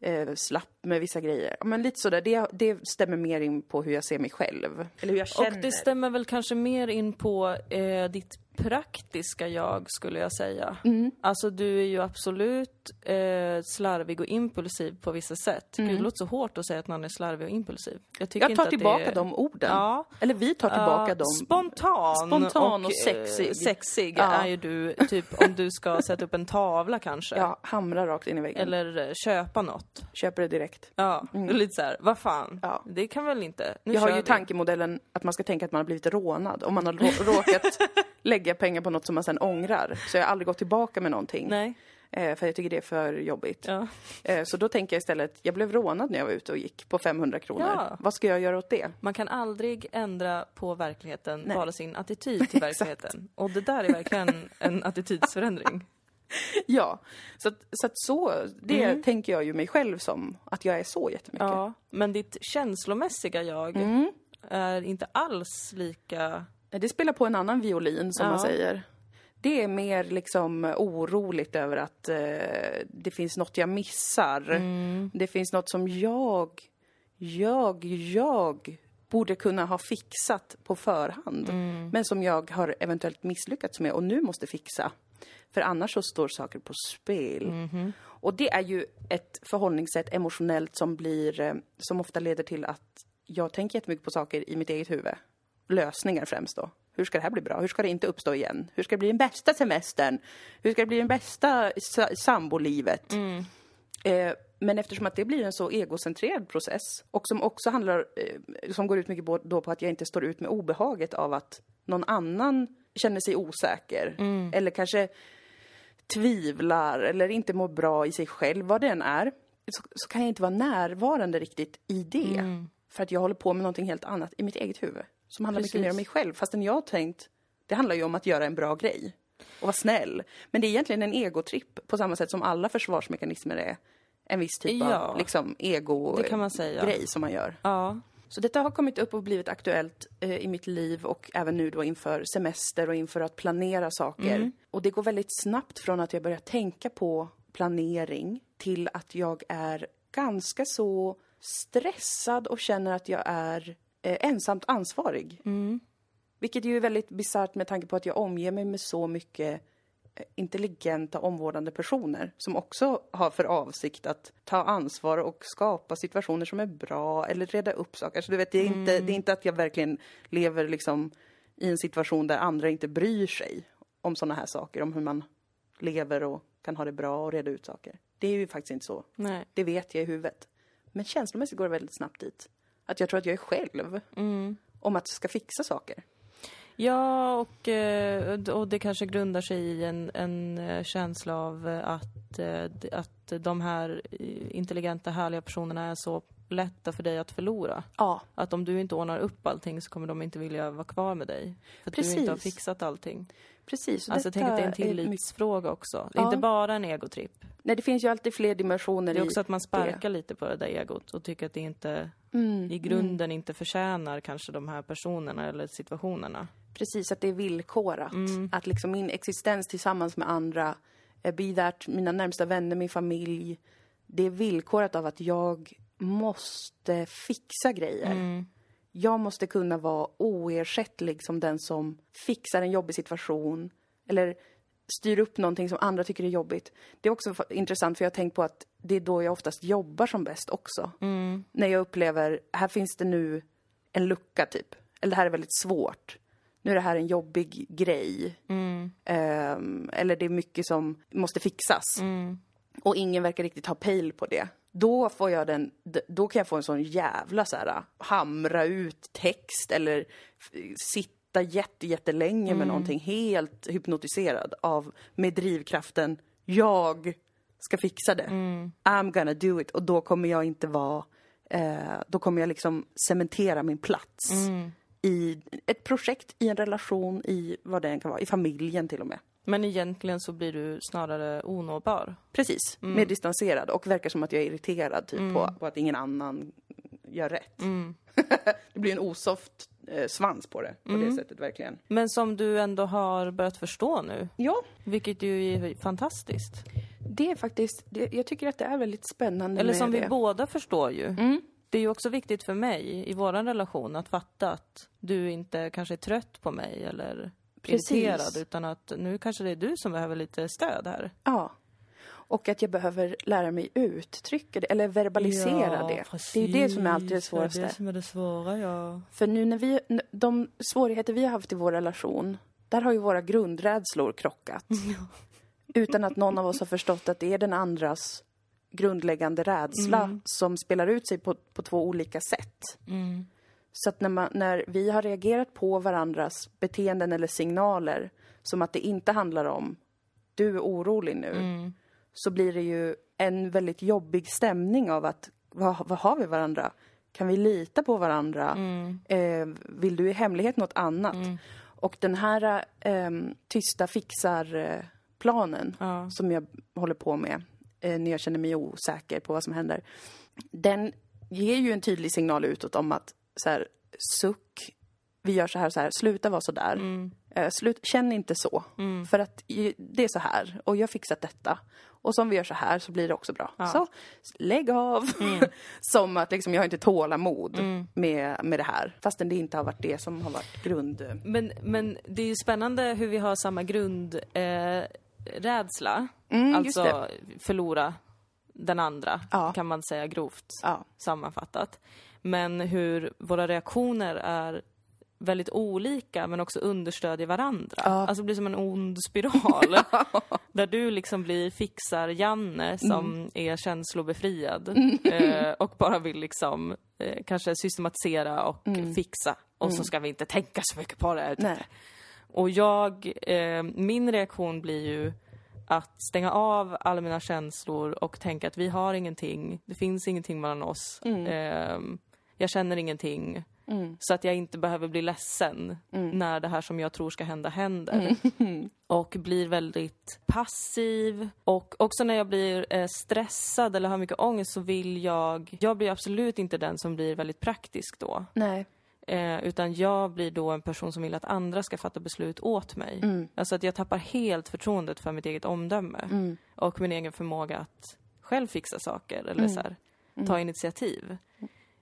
eh, slapp med vissa grejer. Men lite sådär, det, det stämmer mer in på hur jag ser mig själv. Eller hur jag känner.
Och det stämmer väl kanske mer in på eh, ditt praktiska jag, skulle jag säga.
Mm.
Alltså, du är ju absolut eh, slarvig och impulsiv på vissa sätt. Gud, det låter så hårt att säga att någon är slarvig och impulsiv. Jag, tycker
Mm. jag tar
inte att
tillbaka
det är...
de orden.
Ja.
Eller vi tar tillbaka
Ja,
dem.
Spontan,
Spontan och
eh,
sexig.
sexig
Ja.
är ju du, typ om du ska sätta upp en tavla kanske.
Ja, hamra rakt in i väggen.
Eller eh, köpa något.
Köper det direkt.
Ja, lite så här, vad fan?
Ja.
Det kan väl inte? Nu
Jag har ju
vi.
tankemodellen att man ska tänka att man har blivit rånad. Om man har rå- råkat lägga pengar på något som man sen ångrar. Så jag har aldrig gått tillbaka med någonting.
Nej.
Eh, för jag tycker det är för jobbigt.
Ja.
Eh, så då tänker jag istället, jag blev rånad när jag var ute och gick på 500 kronor.
Ja.
Vad ska jag göra åt det?
Man kan aldrig ändra på verkligheten,
Nej.
bara sin attityd till verkligheten. Och det där är verkligen en attitydsförändring.
Ja, så att så, att så det tänker jag ju mig själv som, att jag är så jättemycket.
Ja, men ditt känslomässiga jag,
Mm.
är inte alls lika...
Det spelar på en annan violin, som
Ja.
man säger. Det är mer liksom oroligt över att eh, det finns något jag missar.
Mm.
Det finns något som jag, jag, jag borde kunna ha fixat på förhand.
Mm.
Men som jag har eventuellt misslyckats med och nu måste fixa. För annars så står saker på spel.
Mm-hmm.
Och det är ju ett förhållningssätt emotionellt som blir, eh, som ofta leder till att jag tänker jättemycket på saker i mitt eget huvud. Lösningar främst då. Hur ska det här bli bra? Hur ska det inte uppstå igen? Hur ska det bli den bästa semestern? Hur ska det bli den bästa sa- sambolivet? Eh, men eftersom att det blir en så egocentrerad process och som också handlar, eh, som går ut mycket på, då på att jag inte står ut med obehaget av att någon annan känner sig osäker eller kanske tvivlar eller inte mår bra i sig själv, vad det än är, så, så kan jag inte vara närvarande riktigt i det. För att jag håller på med någonting helt annat i mitt eget huvud. Som handlar mycket
Precis.
mer om mig själv. Fastän jag har tänkt, det handlar ju om att göra en bra grej. Och vara snäll. Men det är egentligen en egotripp på samma sätt som alla försvarsmekanismer är. En viss typ
Ja.
av liksom, ego-grej som man gör.
Ja.
Så detta har kommit upp och blivit aktuellt eh, i mitt liv och även nu då inför semester och inför att planera saker. Och det går väldigt snabbt från att jag börjar tänka på planering till att jag är ganska så stressad och känner att jag är eh, ensamt ansvarig. Vilket ju är väldigt bisarrt med tanke på att jag omger mig med så mycket eh, intelligenta, omvårdande personer som också har för avsikt att ta ansvar och skapa situationer som är bra eller reda upp saker. Så du vet, det är, inte, det är inte att jag verkligen lever liksom i en situation där andra inte bryr sig om sådana här saker, om hur man lever och kan ha det bra och reda ut saker. Det är ju faktiskt inte så.
Nej.
Det vet jag i huvudet. Men känslomässigt går det väldigt snabbt dit. Att jag tror att jag är själv om att ska fixa saker.
Ja, och, eh, och det kanske grundar sig i en, en eh, känsla av eh, att, att de här intelligenta, härliga personerna är så lätta för dig att förlora.
Ja,
Att om du inte ordnar upp allting så kommer de inte vilja vara kvar med dig. För att du
Precis.
inte har fixat allting.
precis.
Alltså jag tänker att det är en
mycket-
tillitsfråga också. Det är
Ja.
inte bara en egotripp.
Nej, det finns ju alltid fler dimensioner
Det är också att man sparkar lite på det där egot och tycker att det inte
Mm,
i grunden inte förtjänar kanske de här personerna eller situationerna.
Precis, att det är villkorat.
Mm.
Att liksom min existens tillsammans med andra, eh, be that mina närmsta vänner, min familj, det är villkorat av att jag måste fixa grejer.
Mm.
Jag måste kunna vara oersättlig som den som fixar en jobbig situation eller styr upp någonting som andra tycker är jobbigt. Det är också intressant för jag har tänkt på att det är då jag oftast jobbar som bäst också. När jag upplever, här finns det nu en lucka typ. Eller det här är väldigt svårt. Nu är det här en jobbig grej. Ehm, eller det är mycket som måste fixas. Och ingen verkar riktigt ha pejl på det. Då får jag den, då kan jag få en sån jävla så här hamra ut text eller sitta jätte, jättelänge med någonting helt hypnotiserad av, med drivkraften jag ska fixa det. I'm gonna do it. Och då kommer jag inte vara, eh, då kommer jag liksom cementera min plats i ett projekt, i en relation, i vad det än kan vara, i familjen till och med.
Men egentligen så blir du snarare onåbar.
Precis, mer distanserad och verkar som att jag är irriterad typ, på, på att ingen annan gör rätt. det blir en osoft eh, svans på det, på det sättet verkligen.
Men som du ändå har börjat förstå nu,
Ja,
vilket ju är fantastiskt.
det är faktiskt, det, jag tycker att det är väldigt spännande
Eller som
det.
vi båda förstår ju. Det är ju också viktigt för mig i vår relation att fatta att du inte kanske är trött på mig eller
Precis.
irriterad utan att nu kanske det är du som behöver lite stöd här.
Ja. Och att jag behöver lära mig uttrycka det, eller verbalisera det. Det är ju det som är alltid det svåraste.
Det är det som är det svåra, ja.
För nu när vi, de svårigheter vi har haft i vår relation, där har ju våra grundrädslor krockat. Utan att någon av oss har förstått att det är den andras grundläggande rädsla som spelar ut sig på, på två olika sätt. Så att när, man, när vi har reagerat på varandras beteenden eller signaler som att det inte handlar om du är orolig nu, så blir det ju en väldigt jobbig stämning av att vad, vad har vi varandra? Kan vi lita på varandra? Eh, vill du i hemlighet något annat? Och den här eh, tysta fixar-planen
Ja.
som jag håller på med eh, när jag känner mig osäker på vad som händer. Den ger ju en tydlig signal utåt om att så här, suck, vi gör så här och så här, sluta vara så där.
Mm.
Eh, slut, känn inte så. För att det är så här och jag har fixat detta. Och som vi gör så här så blir det också bra. Så lägg av. som att liksom, jag har inte tålamod med, med det här. Fastän det inte har varit det som har varit grund...
Men, men det är ju spännande hur vi har samma grundrädsla. Eh, rädsla.
Mm,
alltså förlora den andra,
Ja.
kan man säga grovt
Ja.
sammanfattat. Men hur våra reaktioner är väldigt olika men också understödjer varandra.
Ja.
Alltså det blir som en ond spiral. där du liksom blir fixar-Janne som
Mm.
är känslobefriad eh, och bara vill liksom eh, kanske systematisera och fixa. Och så ska vi inte tänka så mycket på det.
Mm.
Och jag, eh, min reaktion blir ju att stänga av alla mina känslor och tänka att vi har ingenting, det finns ingenting mellan oss. Eh, jag känner ingenting. Så att jag inte behöver bli ledsen när det här som jag tror ska hända händer. Och blir väldigt passiv. Och också när jag blir eh, stressad eller har mycket ångest så vill jag... Jag blir absolut inte den som blir väldigt praktisk då.
Nej.
Eh, utan jag blir då en person som vill att andra ska fatta beslut åt mig. Alltså att jag tappar helt förtroendet för mitt eget omdöme. Och min egen förmåga att själv fixa saker eller så här, ta initiativ.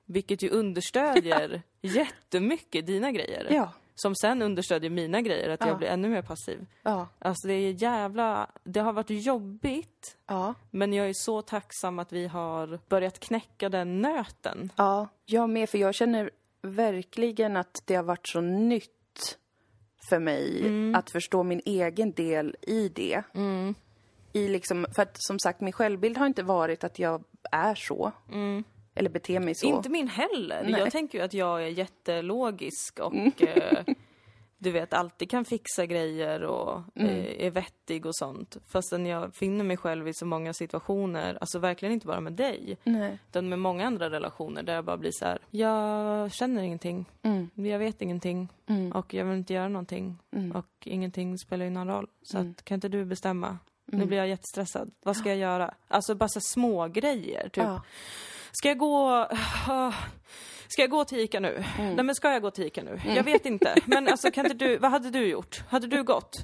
Vilket ju understödjer jättemycket dina grejer.
Ja.
Som sen understödjer mina grejer, att
Ja.
jag blir ännu mer passiv.
Ja.
Alltså det är jävla... Det har varit jobbigt.
Ja.
Men jag är så tacksam att vi har börjat knäcka den nöten.
Ja, jag med. För jag känner verkligen att det har varit så nytt för mig att förstå min egen del i det. I liksom, för att som sagt, min självbild har inte varit att jag är så. Eller beter mig så.
Inte min heller.
Nej.
Jag tänker ju att jag är jättelogisk och eh, du vet, alltid kan fixa grejer och eh, är vettig och sånt. Fastän jag finner mig själv i så många situationer, alltså verkligen inte bara med dig,
Nej.
utan med många andra relationer där jag bara blir så här: jag känner ingenting, jag vet ingenting och jag vill inte göra någonting och ingenting spelar ju någon roll. Så att, kan inte du bestämma? Nu blir jag jättestressad. Vad ska jag göra? Alltså bara så små grejer typ.
Ja.
Ska jag gå... Ska jag gå till Ica nu? Nej men ska jag gå till Ica nu? Jag vet inte. Men alltså kan inte du, vad hade du gjort? Hade du gått?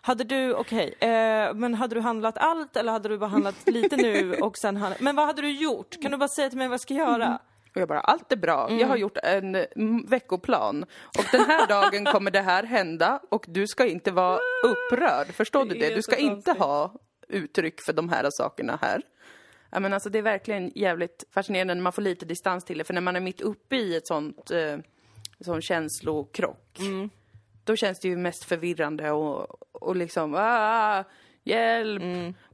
Hade du, okej, eh, men hade du handlat allt eller hade du bara handlat lite nu och sen handlat, Men vad hade du gjort? Kan du bara säga till mig vad jag ska göra?
Och jag bara, allt är bra. Jag har gjort en mm, veckoplan. Och den här dagen kommer det här hända och du ska inte vara upprörd. Förstår du
Det
Du ska inte ha uttryck för de här sakerna här. Ja, men alltså, det är verkligen jävligt fascinerande när man får lite distans till det. För när man är mitt uppe i ett sånt, eh, sån känslokrock, då känns det ju mest förvirrande och, och liksom, ah, hjälp,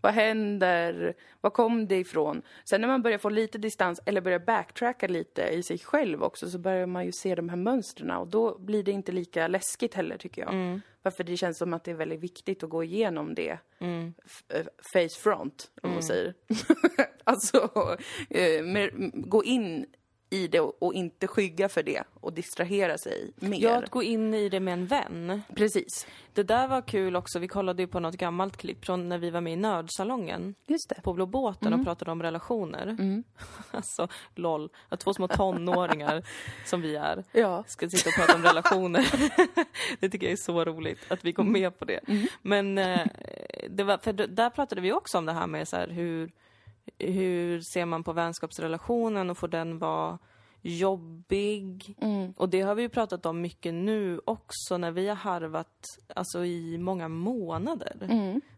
vad händer, var kom det ifrån? Sen när man börjar få lite distans eller börjar backtracka lite i sig själv också så börjar man ju se de här mönstren och då blir det inte lika läskigt heller tycker jag. Varför det känns som att det är väldigt viktigt att gå igenom det f- eh, face front, om man säger. alltså, eh, med, gå in i det och, och inte skygga för det och distrahera sig mer.
Ja, att gå in i det med en vän.
Precis.
Det där var kul också, vi kollade ju på något gammalt klipp från när vi var med i Nördsalongen.
Just det.
på Blå båten och pratade om relationer. alltså, LOL. Att två små tonåringar, som vi är,
Ja.
ska sitta och prata om relationer. det tycker jag är så roligt, att vi kom med på det. Men eh, det var, för där pratade vi också om det här med så här, hur, hur ser man på vänskapsrelationen och får den vara jobbig? Och det har vi ju pratat om mycket nu också när vi har harvat alltså, i många månader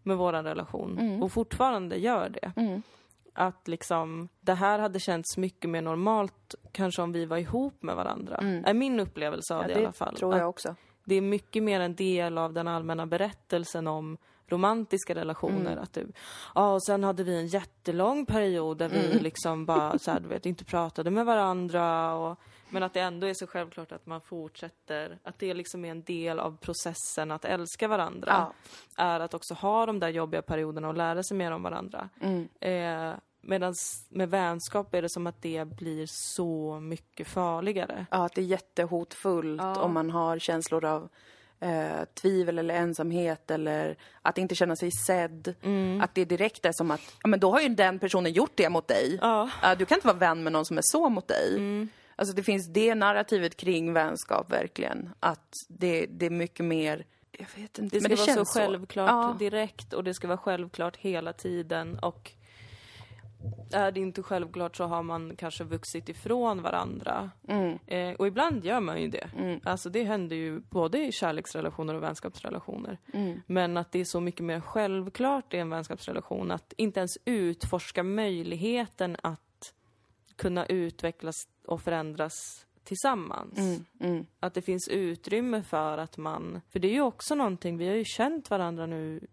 med vår relation och fortfarande gör det. Att liksom, det här hade känts mycket mer normalt kanske om vi var ihop med varandra. Är min upplevelse av
Ja,
det,
det
i alla fall.
tror jag också.
det är mycket mer en del av den allmänna berättelsen om romantiska relationer.
Mm.
Att du, ja, och sen hade vi en jättelång period där vi
Mm.
liksom bara så här, du vet, inte pratade med varandra. Och, men att det ändå är så självklart att man fortsätter, att det liksom är en del av processen att älska varandra. Är att också ha de där jobbiga perioderna och lära sig mer om varandra.
Mm.
Eh, Medan med vänskap är det som att det blir så mycket farligare.
Ja, att det är jättehotfullt
Ja.
om man har känslor av eh, tvivel eller ensamhet eller att inte känna sig sedd. Att det direkt är som att, ja men då har ju den personen gjort det mot dig.
Ja.
Du kan inte vara vän med någon som är så mot dig. Alltså det finns det narrativet kring vänskap verkligen. Att det, det är mycket mer, jag vet inte,
Det ska
men det
vara
känns
så självklart
Ja.
direkt och det ska vara självklart hela tiden och är det inte självklart så har man kanske vuxit ifrån varandra.
Mm.
Eh, och ibland gör man ju det. Alltså det händer ju både i kärleksrelationer och vänskapsrelationer.
Mm.
Men att det är så mycket mer självklart i en vänskapsrelation att inte ens utforska möjligheten att kunna utvecklas och förändras tillsammans.
Mm.
Att det finns utrymme för att man... För det är ju också någonting, vi har ju känt varandra nu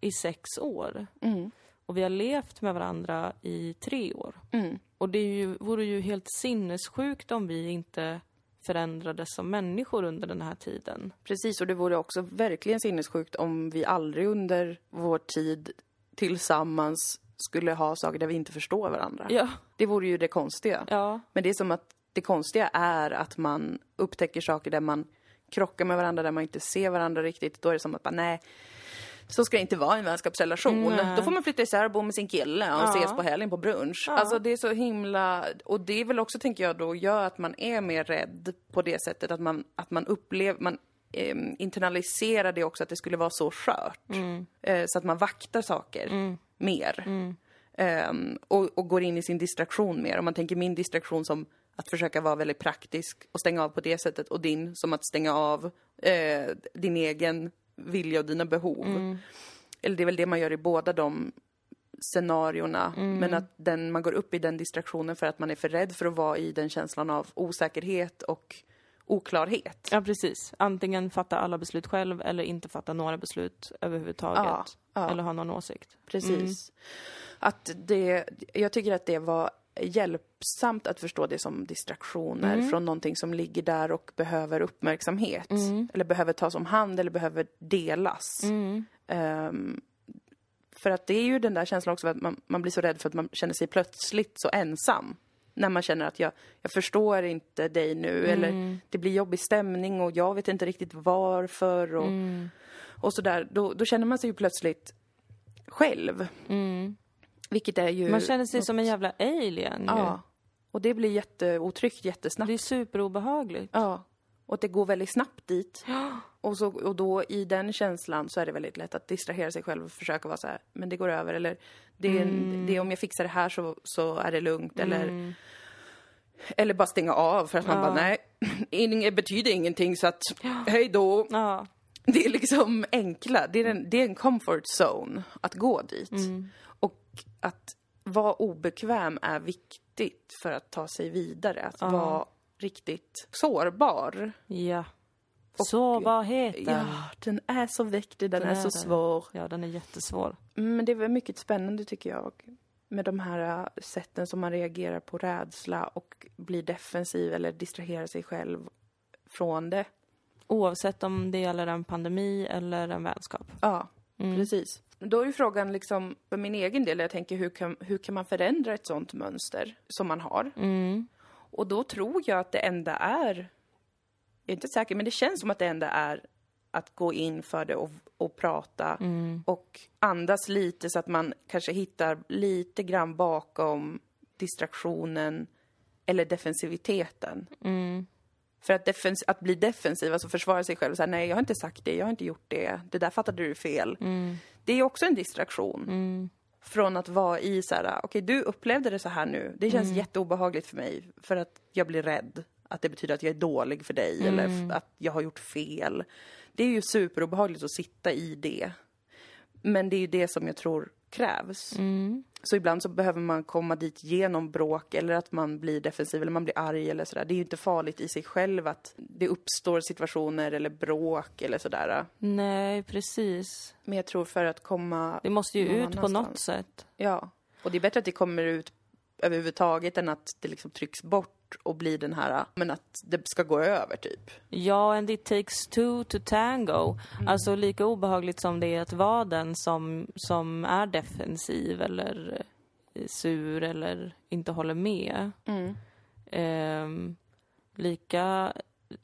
i sex år.
Mm.
Och vi har levt med varandra i tre år.
Mm.
Och det är ju, vore ju helt sinnessjukt om vi inte förändrades som människor under den här tiden.
Precis, och det vore också verkligen sinnessjukt om vi aldrig under vår tid tillsammans skulle ha saker där vi inte förstår varandra.
Ja,
Det vore ju det konstiga.
ja,
Men det är som att det konstiga är att man upptäcker saker där man krockar med varandra, där man inte ser varandra riktigt. Då är det som att bara, nej, så ska det inte vara i en vänskapsrelation.
Nej.
Då får man flytta isär och bo med sin kille och
Ja.
ses på helgen på brunch. Alltså det är så himla... Och det är väl också, tänker jag då, gör att man är mer rädd på det sättet att man, att man upplever... Man, ehm, internaliserar det också att det skulle vara så skört. Eh, så att man vaktar saker mer. Ehm, och, och går in i sin distraktion mer. Om man tänker min distraktion som att försöka vara väldigt praktisk och stänga av på det sättet och din som att stänga av eh, din egen vilja och dina behov. Eller det är väl det man gör i båda de scenarierna. Men att den, man går upp i den distraktionen för att man är för rädd för att vara i den känslan av osäkerhet och oklarhet.
ja, precis. Antingen fatta alla beslut själv eller inte fatta några beslut överhuvudtaget.
Ja, ja.
Eller ha någon åsikt.
Precis. Att det, jag tycker att det var hjälpsamt att förstå det som distraktioner från någonting som ligger där och behöver uppmärksamhet. Eller behöver tas om hand eller behöver delas. Ehm, för att det är ju den där känslan också att man, man blir så rädd för att man känner sig plötsligt så ensam. När man känner att jag, jag förstår inte dig nu eller det blir jobbig stämning och jag vet inte riktigt varför och, och sådär. Då, då känner man sig ju plötsligt själv. Vilket är ju...
Man känner sig som en jävla alien ju.
Ja. Och det blir jätteotryggt jättesnabbt.
Det är superobehagligt.
Ja. Och det går väldigt snabbt dit. Och, så, och då i den känslan så är det väldigt lätt att distrahera sig själv och försöka vara så här, men det går över. Eller det är,
Mm.
det är om jag fixar det här så, så är det lugnt. Eller, eller bara stänga av för att man
Ja.
bara, nej, det betyder ingenting så att, hej då.
Ja.
Det är liksom enkla, det är en, det är en comfort zone att gå dit. Och att vara obekväm är viktigt för att ta sig vidare. Att vara riktigt sårbar.
Ja. Sårbarheten.
Ja, den är så viktig, den,
Den
är,
är
så
det.
svår.
Ja, den är jättesvår.
Mm, Men det är väl mycket spännande tycker jag. Med de här äh, sätten som man reagerar på rädsla och blir defensiv eller distraherar sig själv från det.
Oavsett om det gäller en pandemi eller en vänskap.
Ja, precis. Då är ju frågan liksom, för min egen del, jag tänker hur kan, hur kan man förändra ett sånt mönster som man har? Och då tror jag att det enda är, jag är inte säker, men det känns som att det enda är att gå in för det och, och prata och andas lite så att man kanske hittar lite grann bakom distraktionen eller defensiviteten. För att, defens- att bli defensiv, alltså försvara sig själv, så här, nej jag har inte sagt det, jag har inte gjort det, det där fattade du fel. Det är också en distraktion. Från att vara i så här, okej du upplevde det så här nu, det känns jätteobehagligt för mig för att jag blir rädd. Att det betyder att jag är dålig för dig eller f- att jag har gjort fel. Det är ju superobehagligt att sitta i det. Men det är ju det som jag tror krävs. Så ibland så behöver man komma dit genom bråk eller att man blir defensiv eller man blir arg eller sådär. Det är ju inte farligt i sig själv att det uppstår situationer eller bråk eller sådär.
Nej, precis.
Men jag tror för att komma...
Det måste ju ut på något sätt.
Ja. Och det är bättre att det kommer ut överhuvudtaget än att det liksom trycks bort och blir den här, men att det ska gå över typ.
Ja, and it takes two to tango. Alltså lika obehagligt som det är att vara den som, som är defensiv eller eh, sur eller inte håller med. Ehm, lika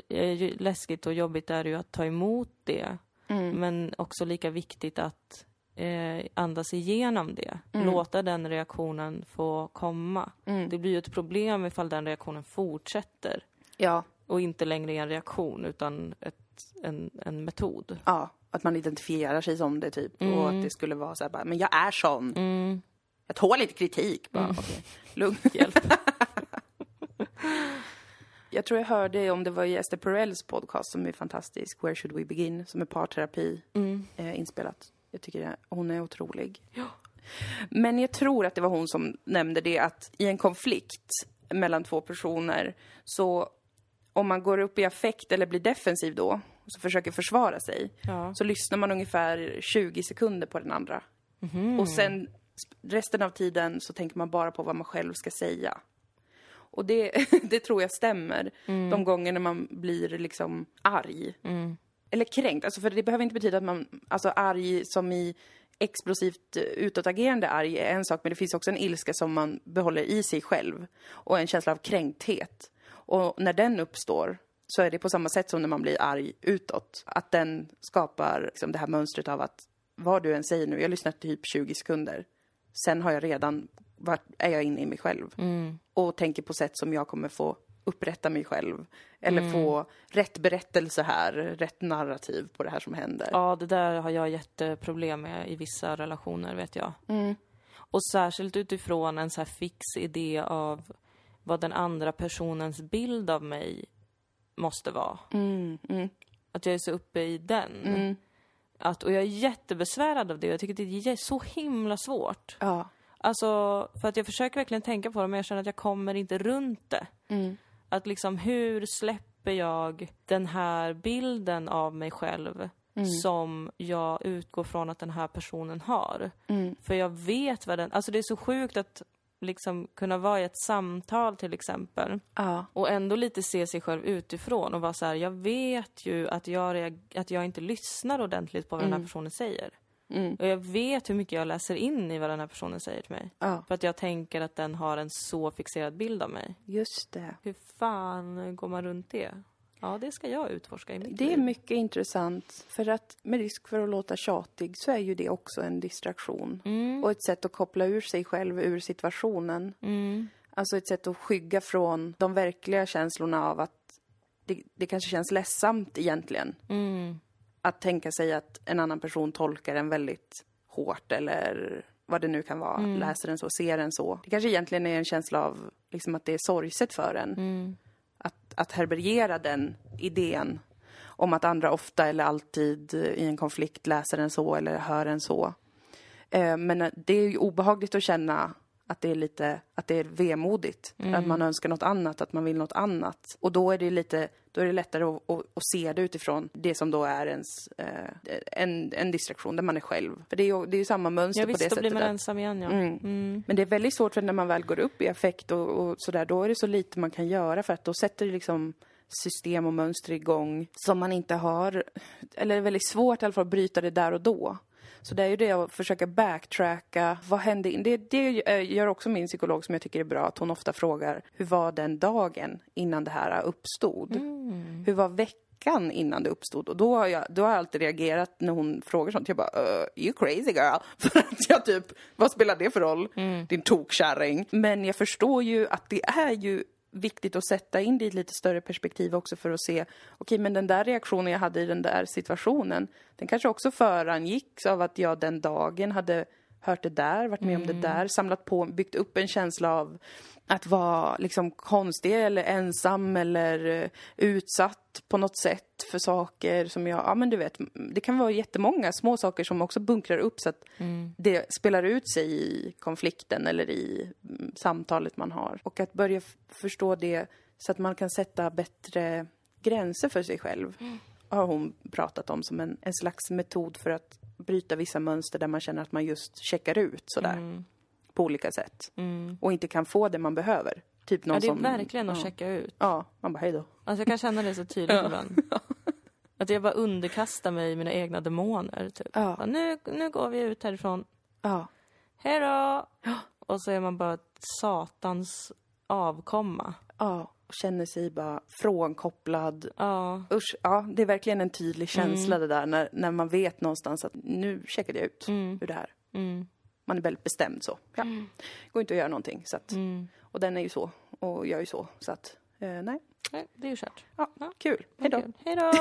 eh, läskigt och jobbigt är det ju att ta emot det. Men också lika viktigt att eh, andas igenom det. Låta den reaktionen få komma. Det blir ju ett problem ifall den reaktionen fortsätter
Ja,
och inte längre är en reaktion utan ett, en, en metod.
ja. Att man identifierar sig som det typ. Och att det skulle vara så här bara, men jag är sån. Jag tål inte kritik. Bara, okej, lugn.
Hjälp.
Jag tror jag hörde om det var i Esther Perels podcast som är fantastisk, Where should we begin, som är parterapi eh, inspelat. Jag tycker hon är otrolig. Men jag tror att det var hon som nämnde det att i en konflikt mellan två personer så om man går upp i affekt eller blir defensiv då och så försöker försvara sig
Ja.
så lyssnar man ungefär 20 sekunder på den andra. Och sen resten av tiden så tänker man bara på vad man själv ska säga. Och det, det tror jag stämmer de gånger man blir liksom arg. Eller kränkt. Alltså för det behöver inte betyda att man, alltså arg som i explosivt eh, utåtagerande arg är en sak, men det finns också en ilska som man behåller i sig själv. Och en känsla av kränkthet. Och när den uppstår så är det på samma sätt som när man blir arg utåt. Att den skapar liksom det här mönstret av att vad du än säger nu, jag lyssnar typ 20 sekunder. Sen har jag redan, vart är jag inne i mig själv. Och tänker på sätt som jag kommer få upprätta mig själv. Eller få rätt berättelse här, rätt narrativ på det här som händer.
Ja, det där har jag jätteproblem med i vissa relationer, vet jag. Och särskilt utifrån en så här fix idé av vad den andra personens bild av mig måste vara. Att jag är så uppe i den. Att, och jag är jättebesvärad av det. Jag tycker det är så himla svårt.
Ja.
Alltså, för att jag försöker verkligen tänka på det, men jag känner att jag kommer inte runt det. Att liksom, hur släpper jag den här bilden av mig själv som jag utgår från att den här personen har? För jag vet vad den... Alltså det är så sjukt att liksom kunna vara i ett samtal till exempel
Ja.
och ändå lite se sig själv utifrån och vara så här, jag vet ju att jag, att jag inte lyssnar ordentligt på vad den här personen säger. Och jag vet hur mycket jag läser in i vad den här personen säger till mig.
Ja.
För att jag tänker att den har en så fixerad bild av mig.
Just det.
Hur fan går man runt det? Ja, det ska jag utforska i mitt
Det är mycket intressant. För att med risk för att låta tjatig så är ju det också en distraktion. Och ett sätt att koppla ur sig själv ur situationen. Alltså ett sätt att skygga från de verkliga känslorna av att det, det kanske känns ledsamt egentligen. Att tänka sig att en annan person tolkar en väldigt hårt eller vad det nu kan vara, läser den så, ser den så. Det kanske egentligen är en känsla av liksom att det är sorgset för en. Att, att härbärgera den idén om att andra ofta eller alltid i en konflikt läser en så eller hör en så. Eh, Men eh, det är ju obehagligt att känna att det är lite, att det är vemodigt. Att man önskar något annat, att man vill något annat. Och då är det lite, då är det lättare att, att, att se det utifrån det som då är ens, eh, en, en distraktion där man är själv. För det är ju, det är ju samma mönster
Ja
på det
visst, då
sättet.
blir man ensam igen ja.
Mm. Men det är väldigt svårt för när man väl går upp i affekt och, och sådär, då är det så lite man kan göra för att då sätter det liksom system och mönster igång som man inte har, eller det är väldigt svårt i alla fall att bryta det där och då. Så det är ju det att försöka backtracka, vad hände? Det, det eh, gör också min psykolog som jag tycker är bra, att hon ofta frågar hur var den dagen innan det här uppstod? Hur var veckan innan det uppstod? Och då har jag, då har jag alltid reagerat när hon frågar sånt. Jag bara, uh, you crazy girl. För att jag typ, vad spelar det för roll? Din tokkärring. Men jag förstår ju att det är ju viktigt att sätta in det i ett lite större perspektiv också för att se, okej men den där reaktionen jag hade i den där situationen, den kanske också förangicks av att jag den dagen hade hört det där, varit med om det där, samlat på, byggt upp en känsla av att vara liksom konstig eller ensam eller eh, utsatt på något sätt för saker som jag, ja men du vet, det kan vara jättemånga små saker som också bunkrar upp så att det spelar ut sig i konflikten eller i mm, samtalet man har. Och att börja förstå det så att man kan sätta bättre gränser för sig själv har hon pratat om som en, en slags metod för att bryta vissa mönster där man känner att man just checkar ut sådär. På olika sätt. Och inte kan få det man behöver. Typ någon
Ja, det är
som...
verkligen att
ja.
checka ut.
Ja, man bara hej då.
Alltså jag kan känna det så tydligt ibland. Att jag bara underkastar mig mina egna demoner. Typ.
Ja.
Bara, Nu, nu går vi ut härifrån.
Ja.
Hej då! Och så är man bara satans avkomma.
Ja. och känner sig bara frånkopplad.
Ja.
Usch, ja, det är verkligen en tydlig känsla det där när, när man vet någonstans att nu checkade jag ut ur det här.
Mm.
Man är väldigt bestämd så. Ja. Går inte att göra någonting. Så att,
Mm.
Och den är ju så och jag är ju så. Så att, eh, nej.
Nej, det är ju kört.
Ja, kul. Hej då.
Hej då!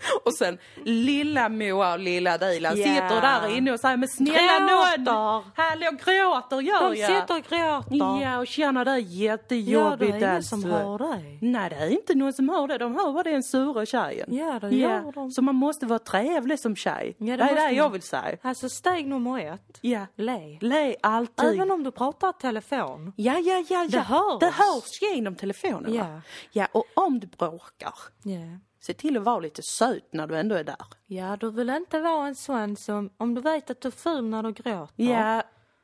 Och sen lilla Moa och lilla Dilan
Ja.
sitter där inne och säger men snälla
Gråter.
hallå gråter gör
De
jag.
sitter och gråter.
Ja och känner det är
Ja, det
jättejobbigt
är ingen
alltså.
som hör dig.
Nej det är inte någon som hör det, de hör bara den sura tjejen.
Ja, det gör de.
Så man måste vara trevlig som tjej.
Ja, det
det är det jag
man.
vill säga.
Alltså steg nummer ett.
Ja.
Le.
Le alltid.
Även om du pratar telefon.
Ja, ja, ja, ja.
Det hörs.
Det hörs genom telefonen
Ja.
va? Ja, och om du bråkar,
Ja.
Se till att vara lite söt när du ändå är där.
Ja, du vill inte vara en sån som, om du vet att du är ful när du gråter.
Ja,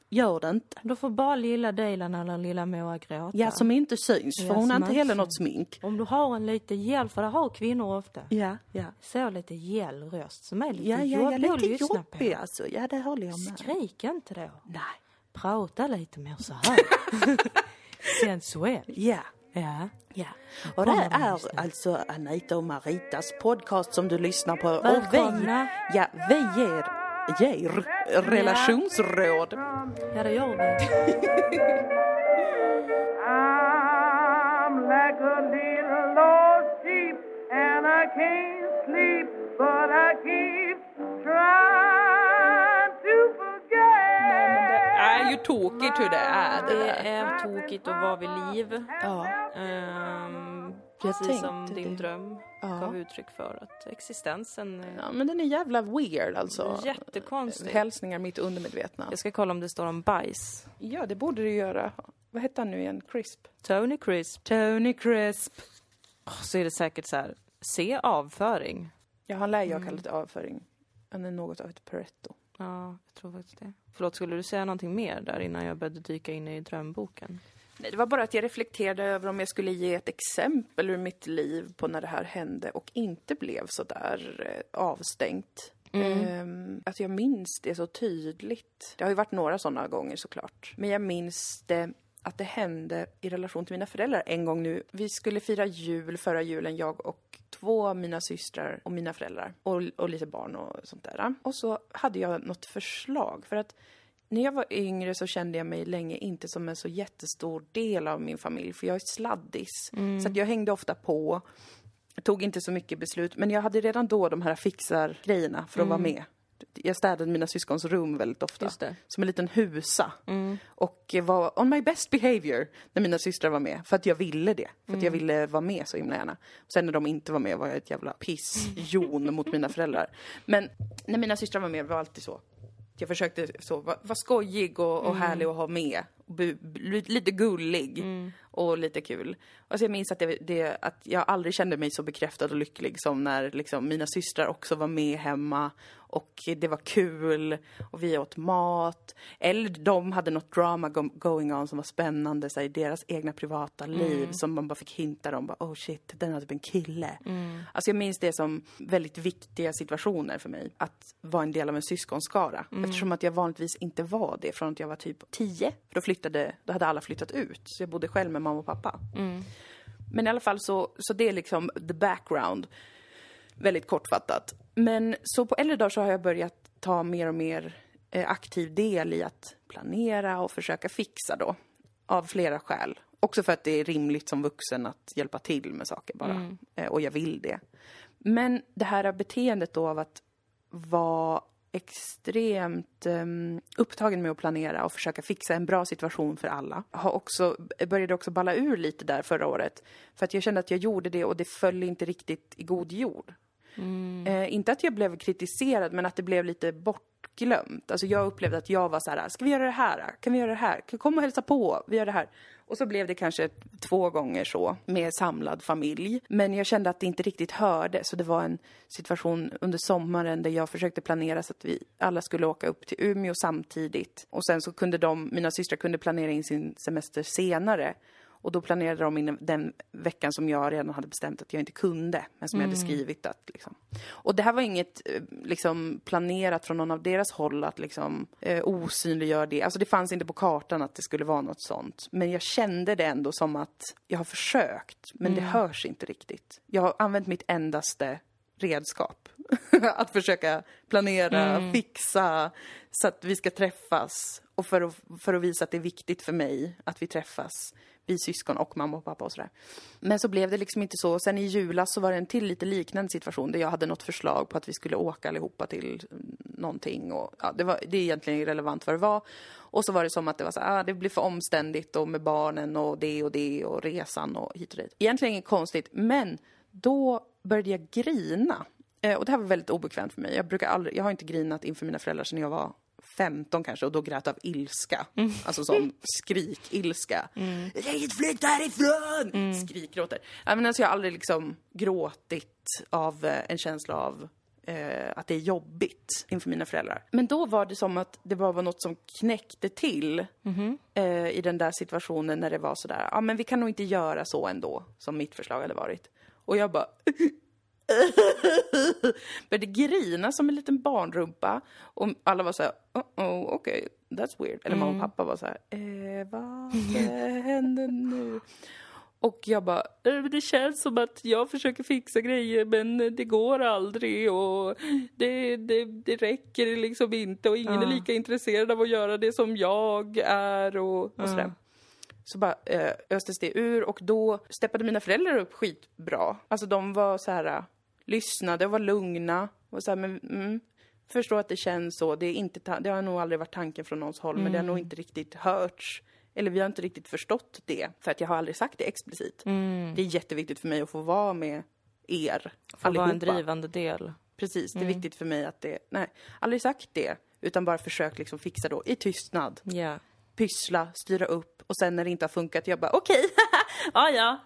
gör det inte.
Då får bara lilla Dilan eller lilla Moa gråta.
Ja, som inte syns, för
Ja,
hon har inte heller
syns.
något smink.
Om du har en lite gäll, för det har kvinnor ofta.
Ja, ja.
Så lite gäll röst som är lite
Ja, ja, ja,
jobbig att
lite
lyssna
jobbig
på.
alltså. Ja, det håller jag med.
Skrik inte då.
Nej.
Prata lite mer så här. Sensuell.
Ja.
Ja.
Ja, och det är alltså Anita och Maritas podcast som du lyssnar på. Och vi,
Välkomna.
ja, vi ger, ger relationsråd.
Ja, det gör vi.
I'm like a little lost sheep and I can't
ju tokigt hur det är det
Det är tokigt att vara vid liv.
Ja. Jag
precis som din
det.
dröm
Ja.
gav uttryck för. Att existensen är
ja, men den är jävla weird alltså.
jättekonstig.
Hälsningar mitt undermedvetna.
Jag ska kolla om det står om bajs.
Ja, det borde det göra. Vad hette han nu igen? Crisp?
Tony Crisp.
Tony Crisp.
Oh, så är det säkert så här. Se avföring.
Ja, han lär ju ha kallat det avföring. Han är något av ett Pareto.
Ja, jag tror faktiskt det. Förlåt, skulle du säga någonting mer där innan jag började dyka in i drömboken?
Nej, det var bara att jag reflekterade över om jag skulle ge ett exempel ur mitt liv på när det här hände och inte blev så där eh, avstängt. Ehm, att jag minns det så tydligt. Det har ju varit några sådana gånger såklart. Men jag minns det att det hände i relation till mina föräldrar en gång nu. Vi skulle fira jul förra julen, jag och två av mina systrar och mina föräldrar. Och, och lite barn och sånt där. Och så hade jag något förslag. För att när jag var yngre så kände jag mig länge inte som en så jättestor del av min familj, för jag är sladdis. Så att jag hängde ofta på, tog inte så mycket beslut, men jag hade redan då de här fixar-grejerna för att vara med. Jag städade mina syskons rum väldigt ofta. Som en liten husa. Och var on my best behavior när mina systrar var med. För att jag ville det. För att jag ville vara med så himla gärna. Sen när de inte var med var jag ett jävla pissjon mot mina föräldrar. Men när mina systrar var med var det alltid så. Jag försökte så, vara var skojig och, och härlig att ha med. Och bu, bu, lite gullig och lite kul. Och så jag minns att, det, det, att jag aldrig kände mig så bekräftad och lycklig som när liksom, mina systrar också var med hemma. Och det var kul och vi åt mat. Eller de hade något drama go- going on som var spännande så i deras egna privata liv som man bara fick hinta om. Bara, oh shit, den hade typ en kille. Alltså jag minns det som väldigt viktiga situationer för mig. Att vara en del av en syskonskara. Eftersom att jag vanligtvis inte var det från att jag var typ 10. För då flyttade, då hade alla flyttat ut. Så jag bodde själv med mamma och pappa. Men i alla fall så, så det är liksom the background. Väldigt kortfattat. Men så på äldre dagar så har jag börjat ta mer och mer eh, aktiv del i att planera och försöka fixa då. Av flera skäl. Också för att det är rimligt som vuxen att hjälpa till med saker bara. Eh, och jag vill det. Men det här beteendet då av att vara extremt um, upptagen med att planera och försöka fixa en bra situation för alla. Har också, började också balla ur lite där förra året. För att jag kände att jag gjorde det och det föll inte riktigt i god jord. Mm. Eh, inte att jag blev kritiserad, men att det blev lite bortglömt. Alltså jag upplevde att jag var så här, ska vi göra det här? Kan vi göra det här? Kan komma och hälsa på? Vi gör det här. Och så blev det kanske två gånger så, med samlad familj. Men jag kände att det inte riktigt hörde, så det var en situation under sommaren där jag försökte planera så att vi alla skulle åka upp till Umeå samtidigt. Och sen så kunde de, mina systrar kunde planera in sin semester senare. Och då planerade de in den veckan som jag redan hade bestämt att jag inte kunde, men som jag hade skrivit att liksom. Och det här var inget eh, liksom planerat från någon av deras håll att liksom eh, osynliggöra det. Alltså det fanns inte på kartan att det skulle vara något sånt. Men jag kände det ändå som att jag har försökt, men det hörs inte riktigt. Jag har använt mitt endaste redskap. att försöka planera, fixa så att vi ska träffas. Och för att, för att visa att det är viktigt för mig att vi träffas. Vi syskon och mamma och pappa och sådär. Men så blev det liksom inte så. Sen i julas så var det en till lite liknande situation där jag hade något förslag på att vi skulle åka allihopa till någonting. Och, ja, det, var, det är egentligen irrelevant vad det var. Och så var det som att det var så ah, det blir för omständigt och med barnen och det och det och resan och hit och dit. Egentligen inget konstigt, men då började jag grina. Eh, och det här var väldigt obekvämt för mig. Jag, brukar aldrig, jag har inte grinat inför mina föräldrar sedan jag var 15 kanske och då grät av ilska. Alltså sån skrik-ilska. Mm. Jag tänker flytta härifrån! Mm. Skrikgråter. Alltså jag har aldrig liksom gråtit av eh, en känsla av eh, att det är jobbigt inför mina föräldrar. Men då var det som att det bara var något som knäckte till eh, i den där situationen när det var sådär, ja men vi kan nog inte göra så ändå, som mitt förslag hade varit. Och jag bara började grina som en liten barnrumpa. Och alla var så här, oh, oh okej, okay, that's weird. Eller mamma och pappa var så här, eh, vad händer nu? Och jag bara, "Eh, det känns som att jag försöker fixa grejer men det går aldrig och det, det, det räcker liksom inte och ingen är lika intresserad av att göra det som jag är och, och sådär. Så bara eh, östes det ur och då steppade mina föräldrar upp skitbra. Alltså de var så här, lyssnade och var lugna. Och så här, men, mm, förstår att det känns så. Det, är inte det har nog aldrig varit tanken från någons håll, men det har nog inte riktigt hörts. Eller vi har inte riktigt förstått det, för att jag har aldrig sagt det explicit. Det är jätteviktigt för mig att få vara med er
Får vara en
allihopa.
drivande del.
Precis, det är viktigt för mig att det, nej, aldrig sagt det. Utan bara försökt liksom fixa då i tystnad.
Ja.
Pyssla, styra upp och sen när det inte har funkat, jag bara okej, ja ja,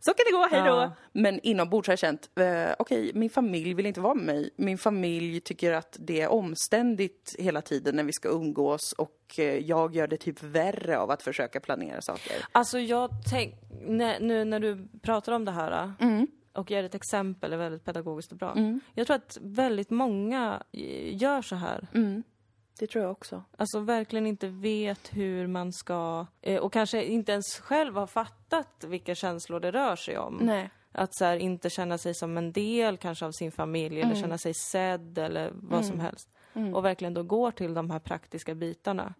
så kan det gå, hej då.
Ja.
Men inombords har jag känt, eh, okej, min familj vill inte vara med mig. Min familj tycker att det är omständigt hela tiden när vi ska umgås och eh, jag gör det typ värre av att försöka planera saker.
Alltså jag tänk, när, nu när du pratar om det här och ger ett exempel är väldigt pedagogiskt och bra. Jag tror att väldigt många eh, gör så här.
Det tror jag också.
Alltså verkligen inte vet hur man ska, eh, och kanske inte ens själv har fattat vilka känslor det rör sig om.
Nej.
Att så här, inte känna sig som en del kanske av sin familj eller känna sig sedd eller vad som helst. Och verkligen då går till de här praktiska bitarna.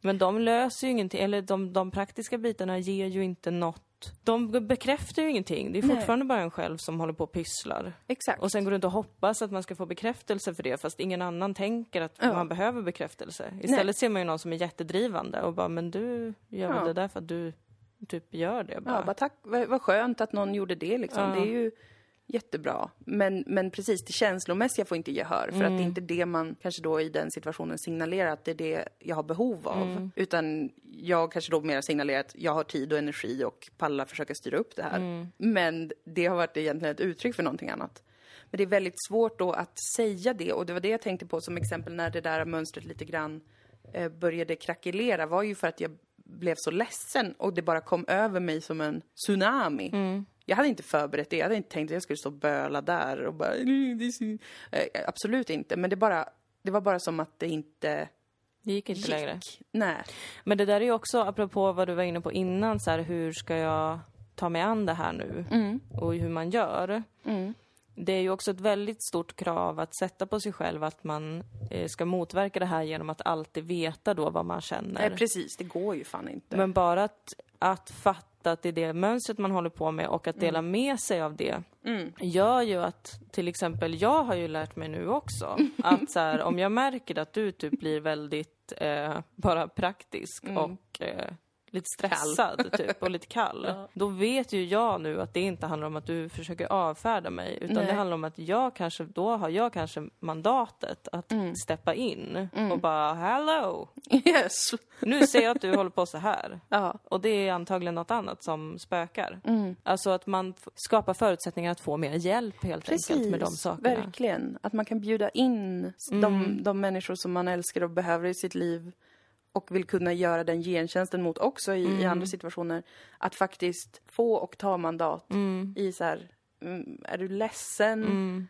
Men de löser ju ingenting, eller de, de praktiska bitarna ger ju inte något. De bekräftar ju ingenting. Det är
Nej.
fortfarande bara en själv som håller på och pysslar.
Exakt.
Och sen går du inte och hoppas att man ska få bekräftelse för det fast ingen annan tänker att
Ja.
man behöver bekräftelse. Istället ser man ju någon som är jättedrivande och bara, men du gör
Ja.
väl det där för att du typ gör det bara.
Ja, bara tack, vad, vad skönt att någon gjorde det liksom.
Ja.
Det är ju jättebra. Men, men precis, det känslomässiga får inte gehör. För att det är inte det man kanske då i den situationen signalerar att det är det jag har behov av. Utan jag kanske då mer signalerar att jag har tid och energi och pallar försöka styra upp det här. Men det har varit egentligen ett uttryck för någonting annat. Men det är väldigt svårt då att säga det och det var det jag tänkte på som exempel när det där mönstret lite grann eh, började krackelera var ju för att jag blev så ledsen och det bara kom över mig som en tsunami. Jag hade inte förberett det, jag hade inte tänkt att jag skulle stå och böla där och bara... "Mm, det är så-" Eh, absolut inte, men det, bara, det var bara som att det inte
Det gick inte
gick.
längre.
Nej.
Men det där är ju också, apropå vad du var inne på innan, så här, hur ska jag ta mig an det här nu? Och hur man gör. Det är ju också ett väldigt stort krav att sätta på sig själv att man eh, ska motverka det här genom att alltid veta då vad man känner.
Nej, precis, det går ju fan inte.
Men bara att, att fatta att det är det mönstret man håller på med och att dela med sig av det gör ju att, till exempel, jag har ju lärt mig nu också att så här, om jag märker att du typ blir väldigt eh, bara praktisk och eh, lite stressad typ och lite kall. Då vet ju jag nu att det inte handlar om att du försöker avfärda mig utan
Nej.
det handlar om att jag kanske, då har jag kanske mandatet att steppa in och bara hello,
Yes!
nu ser jag att du håller på så här.
Ja.
Och det är antagligen något annat som spökar. Alltså att man skapar förutsättningar att få mer hjälp helt enkelt med de sakerna. Mm.
verkligen. Att man kan bjuda in de, de människor som man älskar och behöver i sitt liv och vill kunna göra den gentjänsten mot också i, i andra situationer. Att faktiskt få och ta mandat i så här, mm, är du ledsen?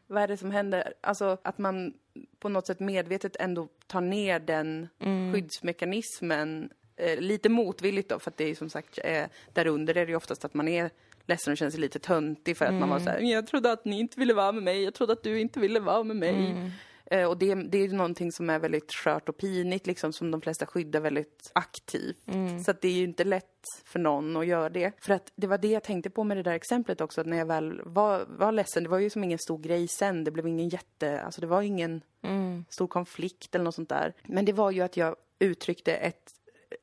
Vad är det som händer? Alltså att man på något sätt medvetet ändå tar ner den skyddsmekanismen eh, lite motvilligt då, för att det är som sagt, eh, där under är det ju oftast att man är ledsen och känner sig lite töntig för att man var så här, jag trodde att ni inte ville vara med mig, jag trodde att du inte ville vara med mig. Eh, och det, det är ju någonting som är väldigt skört och pinigt, liksom, som de flesta skyddar väldigt aktivt. Så att det är ju inte lätt för någon att göra det. För att det var det jag tänkte på med det där exemplet också, att när jag väl var, var ledsen, det var ju som ingen stor grej sen, det blev ingen jätte, alltså det var ingen stor konflikt eller något sånt där. Men det var ju att jag uttryckte ett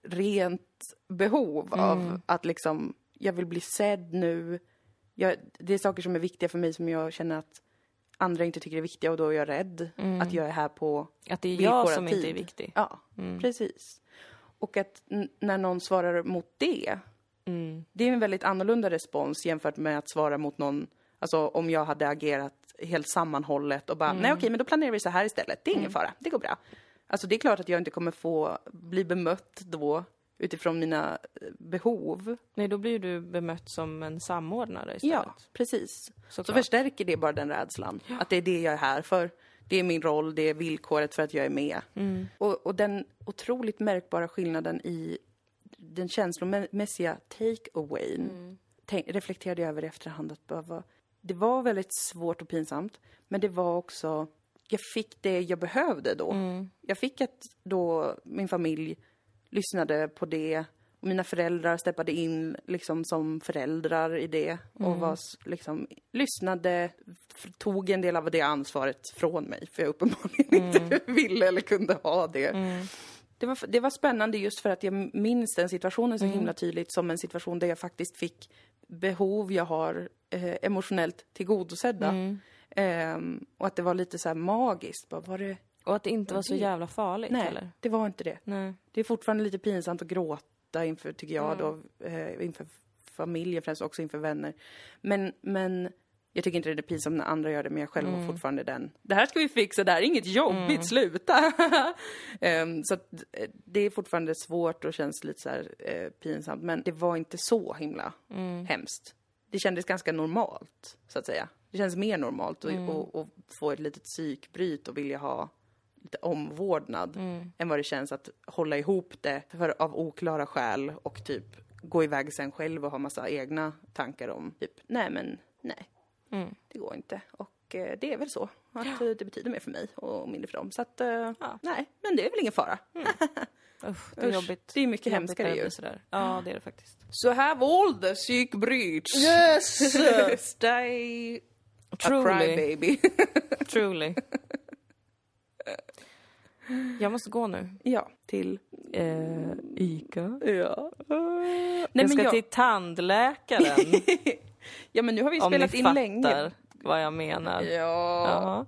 rent behov av att liksom, jag vill bli sedd nu. Jag, det är saker som är viktiga för mig som jag känner att andra inte tycker är viktiga och då är jag rädd att jag är här på
Att det är jag som
tid.
inte är viktig.
Ja, precis. Och att när någon svarar mot det, det är en väldigt annorlunda respons jämfört med att svara mot någon, alltså om jag hade agerat helt sammanhållet och bara, nej okej, men då planerar vi så här istället, det är ingen fara, det går bra. Alltså det är klart att jag inte kommer få bli bemött då utifrån mina eh, behov.
Nej, då blir du bemött som en samordnare istället.
Ja, precis. Så
Såklart.
förstärker det bara den rädslan. Att det är det jag är här för. Det är min roll, det är villkoret för att jag är med. Och, och den otroligt märkbara skillnaden i den känslomässiga take-awayn tänk- reflekterade jag över i efterhand att vara, det var väldigt svårt och pinsamt, men det var också, jag fick det jag behövde då. Jag fick att då min familj lyssnade på det mina föräldrar steppade in liksom som föräldrar i det och var s- liksom, lyssnade, tog en del av det ansvaret från mig för jag uppenbarligen inte ville eller kunde ha det. Det var, det var spännande just för att jag minns den situationen så himla tydligt som en situation där jag faktiskt fick behov jag har eh, emotionellt tillgodosedda. Ehm, och att det var lite så magiskt. Bara, var det...
Och att det inte var så jävla farligt
Nej,
heller.
det var inte det.
Nej.
Det är fortfarande lite pinsamt att gråta inför, tycker jag då, eh, inför familjen främst, också inför vänner. Men, men jag tycker inte det är pinsamt när andra gör det, men jag själv har fortfarande den. Det här ska vi fixa, det här är inget jobbigt, sluta! Ehm, så att eh, det är fortfarande svårt och känns lite så här eh, pinsamt, men det var inte så himla hemskt. Det kändes ganska normalt, så att säga. Det känns mer normalt att och få ett litet psykbryt och vilja ha omvårdnad än vad det känns att hålla ihop det för, av oklara skäl och typ gå iväg sen själv och ha massa egna tankar om typ, nej men nej, det går inte. Och eh, det är väl så att det betyder mer för mig och mindre för dem. Så att, eh, nej, men det är väl ingen fara.
Usch, det är
Usch,
jobbigt.
det är mycket hemskare ju.
Sådär. Ja, det är det faktiskt.
Så have all the psykbryts.
Yes!
Stay a
Truly.
crybaby.
Truly. Jag måste gå nu.
ja, till...
Eh, Ica.
Ja. Nej,
jag
men
ska
jag,
till tandläkaren.
ja, men nu har vi
om
spelat
ni
in
fattar
länge.
vad jag menar.
Ja.
Ja.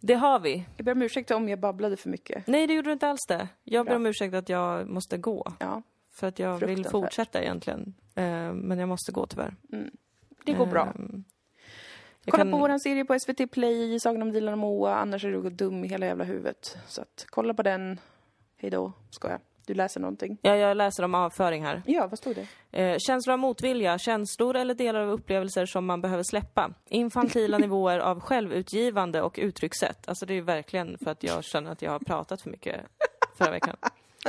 Det har vi.
Jag ber om ursäkt om jag babblade för mycket.
Nej, det gjorde du inte alls det. Jag ber om ursäkt att jag måste gå.
Ja,
För att jag vill fortsätta egentligen. Eh, men jag måste gå tyvärr.
det går bra.
Ehm, jag
Kolla
kan-
på våran serie på SVT Play, Sagan om Dilan och Moa, annars är du dum i hela jävla huvudet. Så att kolla på den. Hej då, skojar. Du läser någonting.
Ja, jag läser om avföring här.
Ja, vad stod det?
Eh, känslor av motvilja, känslor eller delar av upplevelser som man behöver släppa. Infantila nivåer av självutgivande och uttryckssätt. Alltså det är ju verkligen för att jag känner att jag har pratat för mycket förra veckan.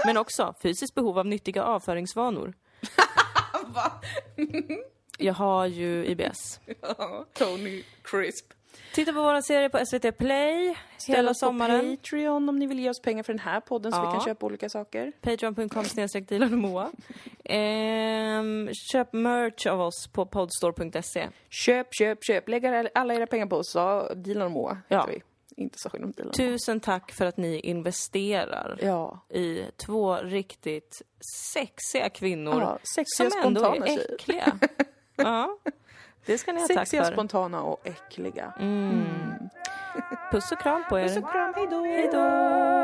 Men också fysiskt behov av nyttiga avföringsvanor. Jag har ju IBS.
Tony Crisp.
Titta på vår serie på SVT Play
Ställ
hela
oss på
sommaren.
Patreon om ni vill ge oss pengar för den här podden så
Ja.
vi kan köpa olika saker.
Patreon.com snedstreck Dilan och Moa. Ehm, köp merch av oss på podstore.se.
Köp, köp, köp. Lägg alla- era pengar på oss, sa Dilan och Moa.
Ja.
vi. Inte Sagan om Dilan.
Tusen tack för att ni investerar
Ja.
i två riktigt sexiga kvinnor
ja. Sexiga,
som ändå är äckliga. ja, det ska ni ha tack
Sexiga,
för.
spontana och äckliga.
Puss och kram på er.
Puss och kram!
Hej då!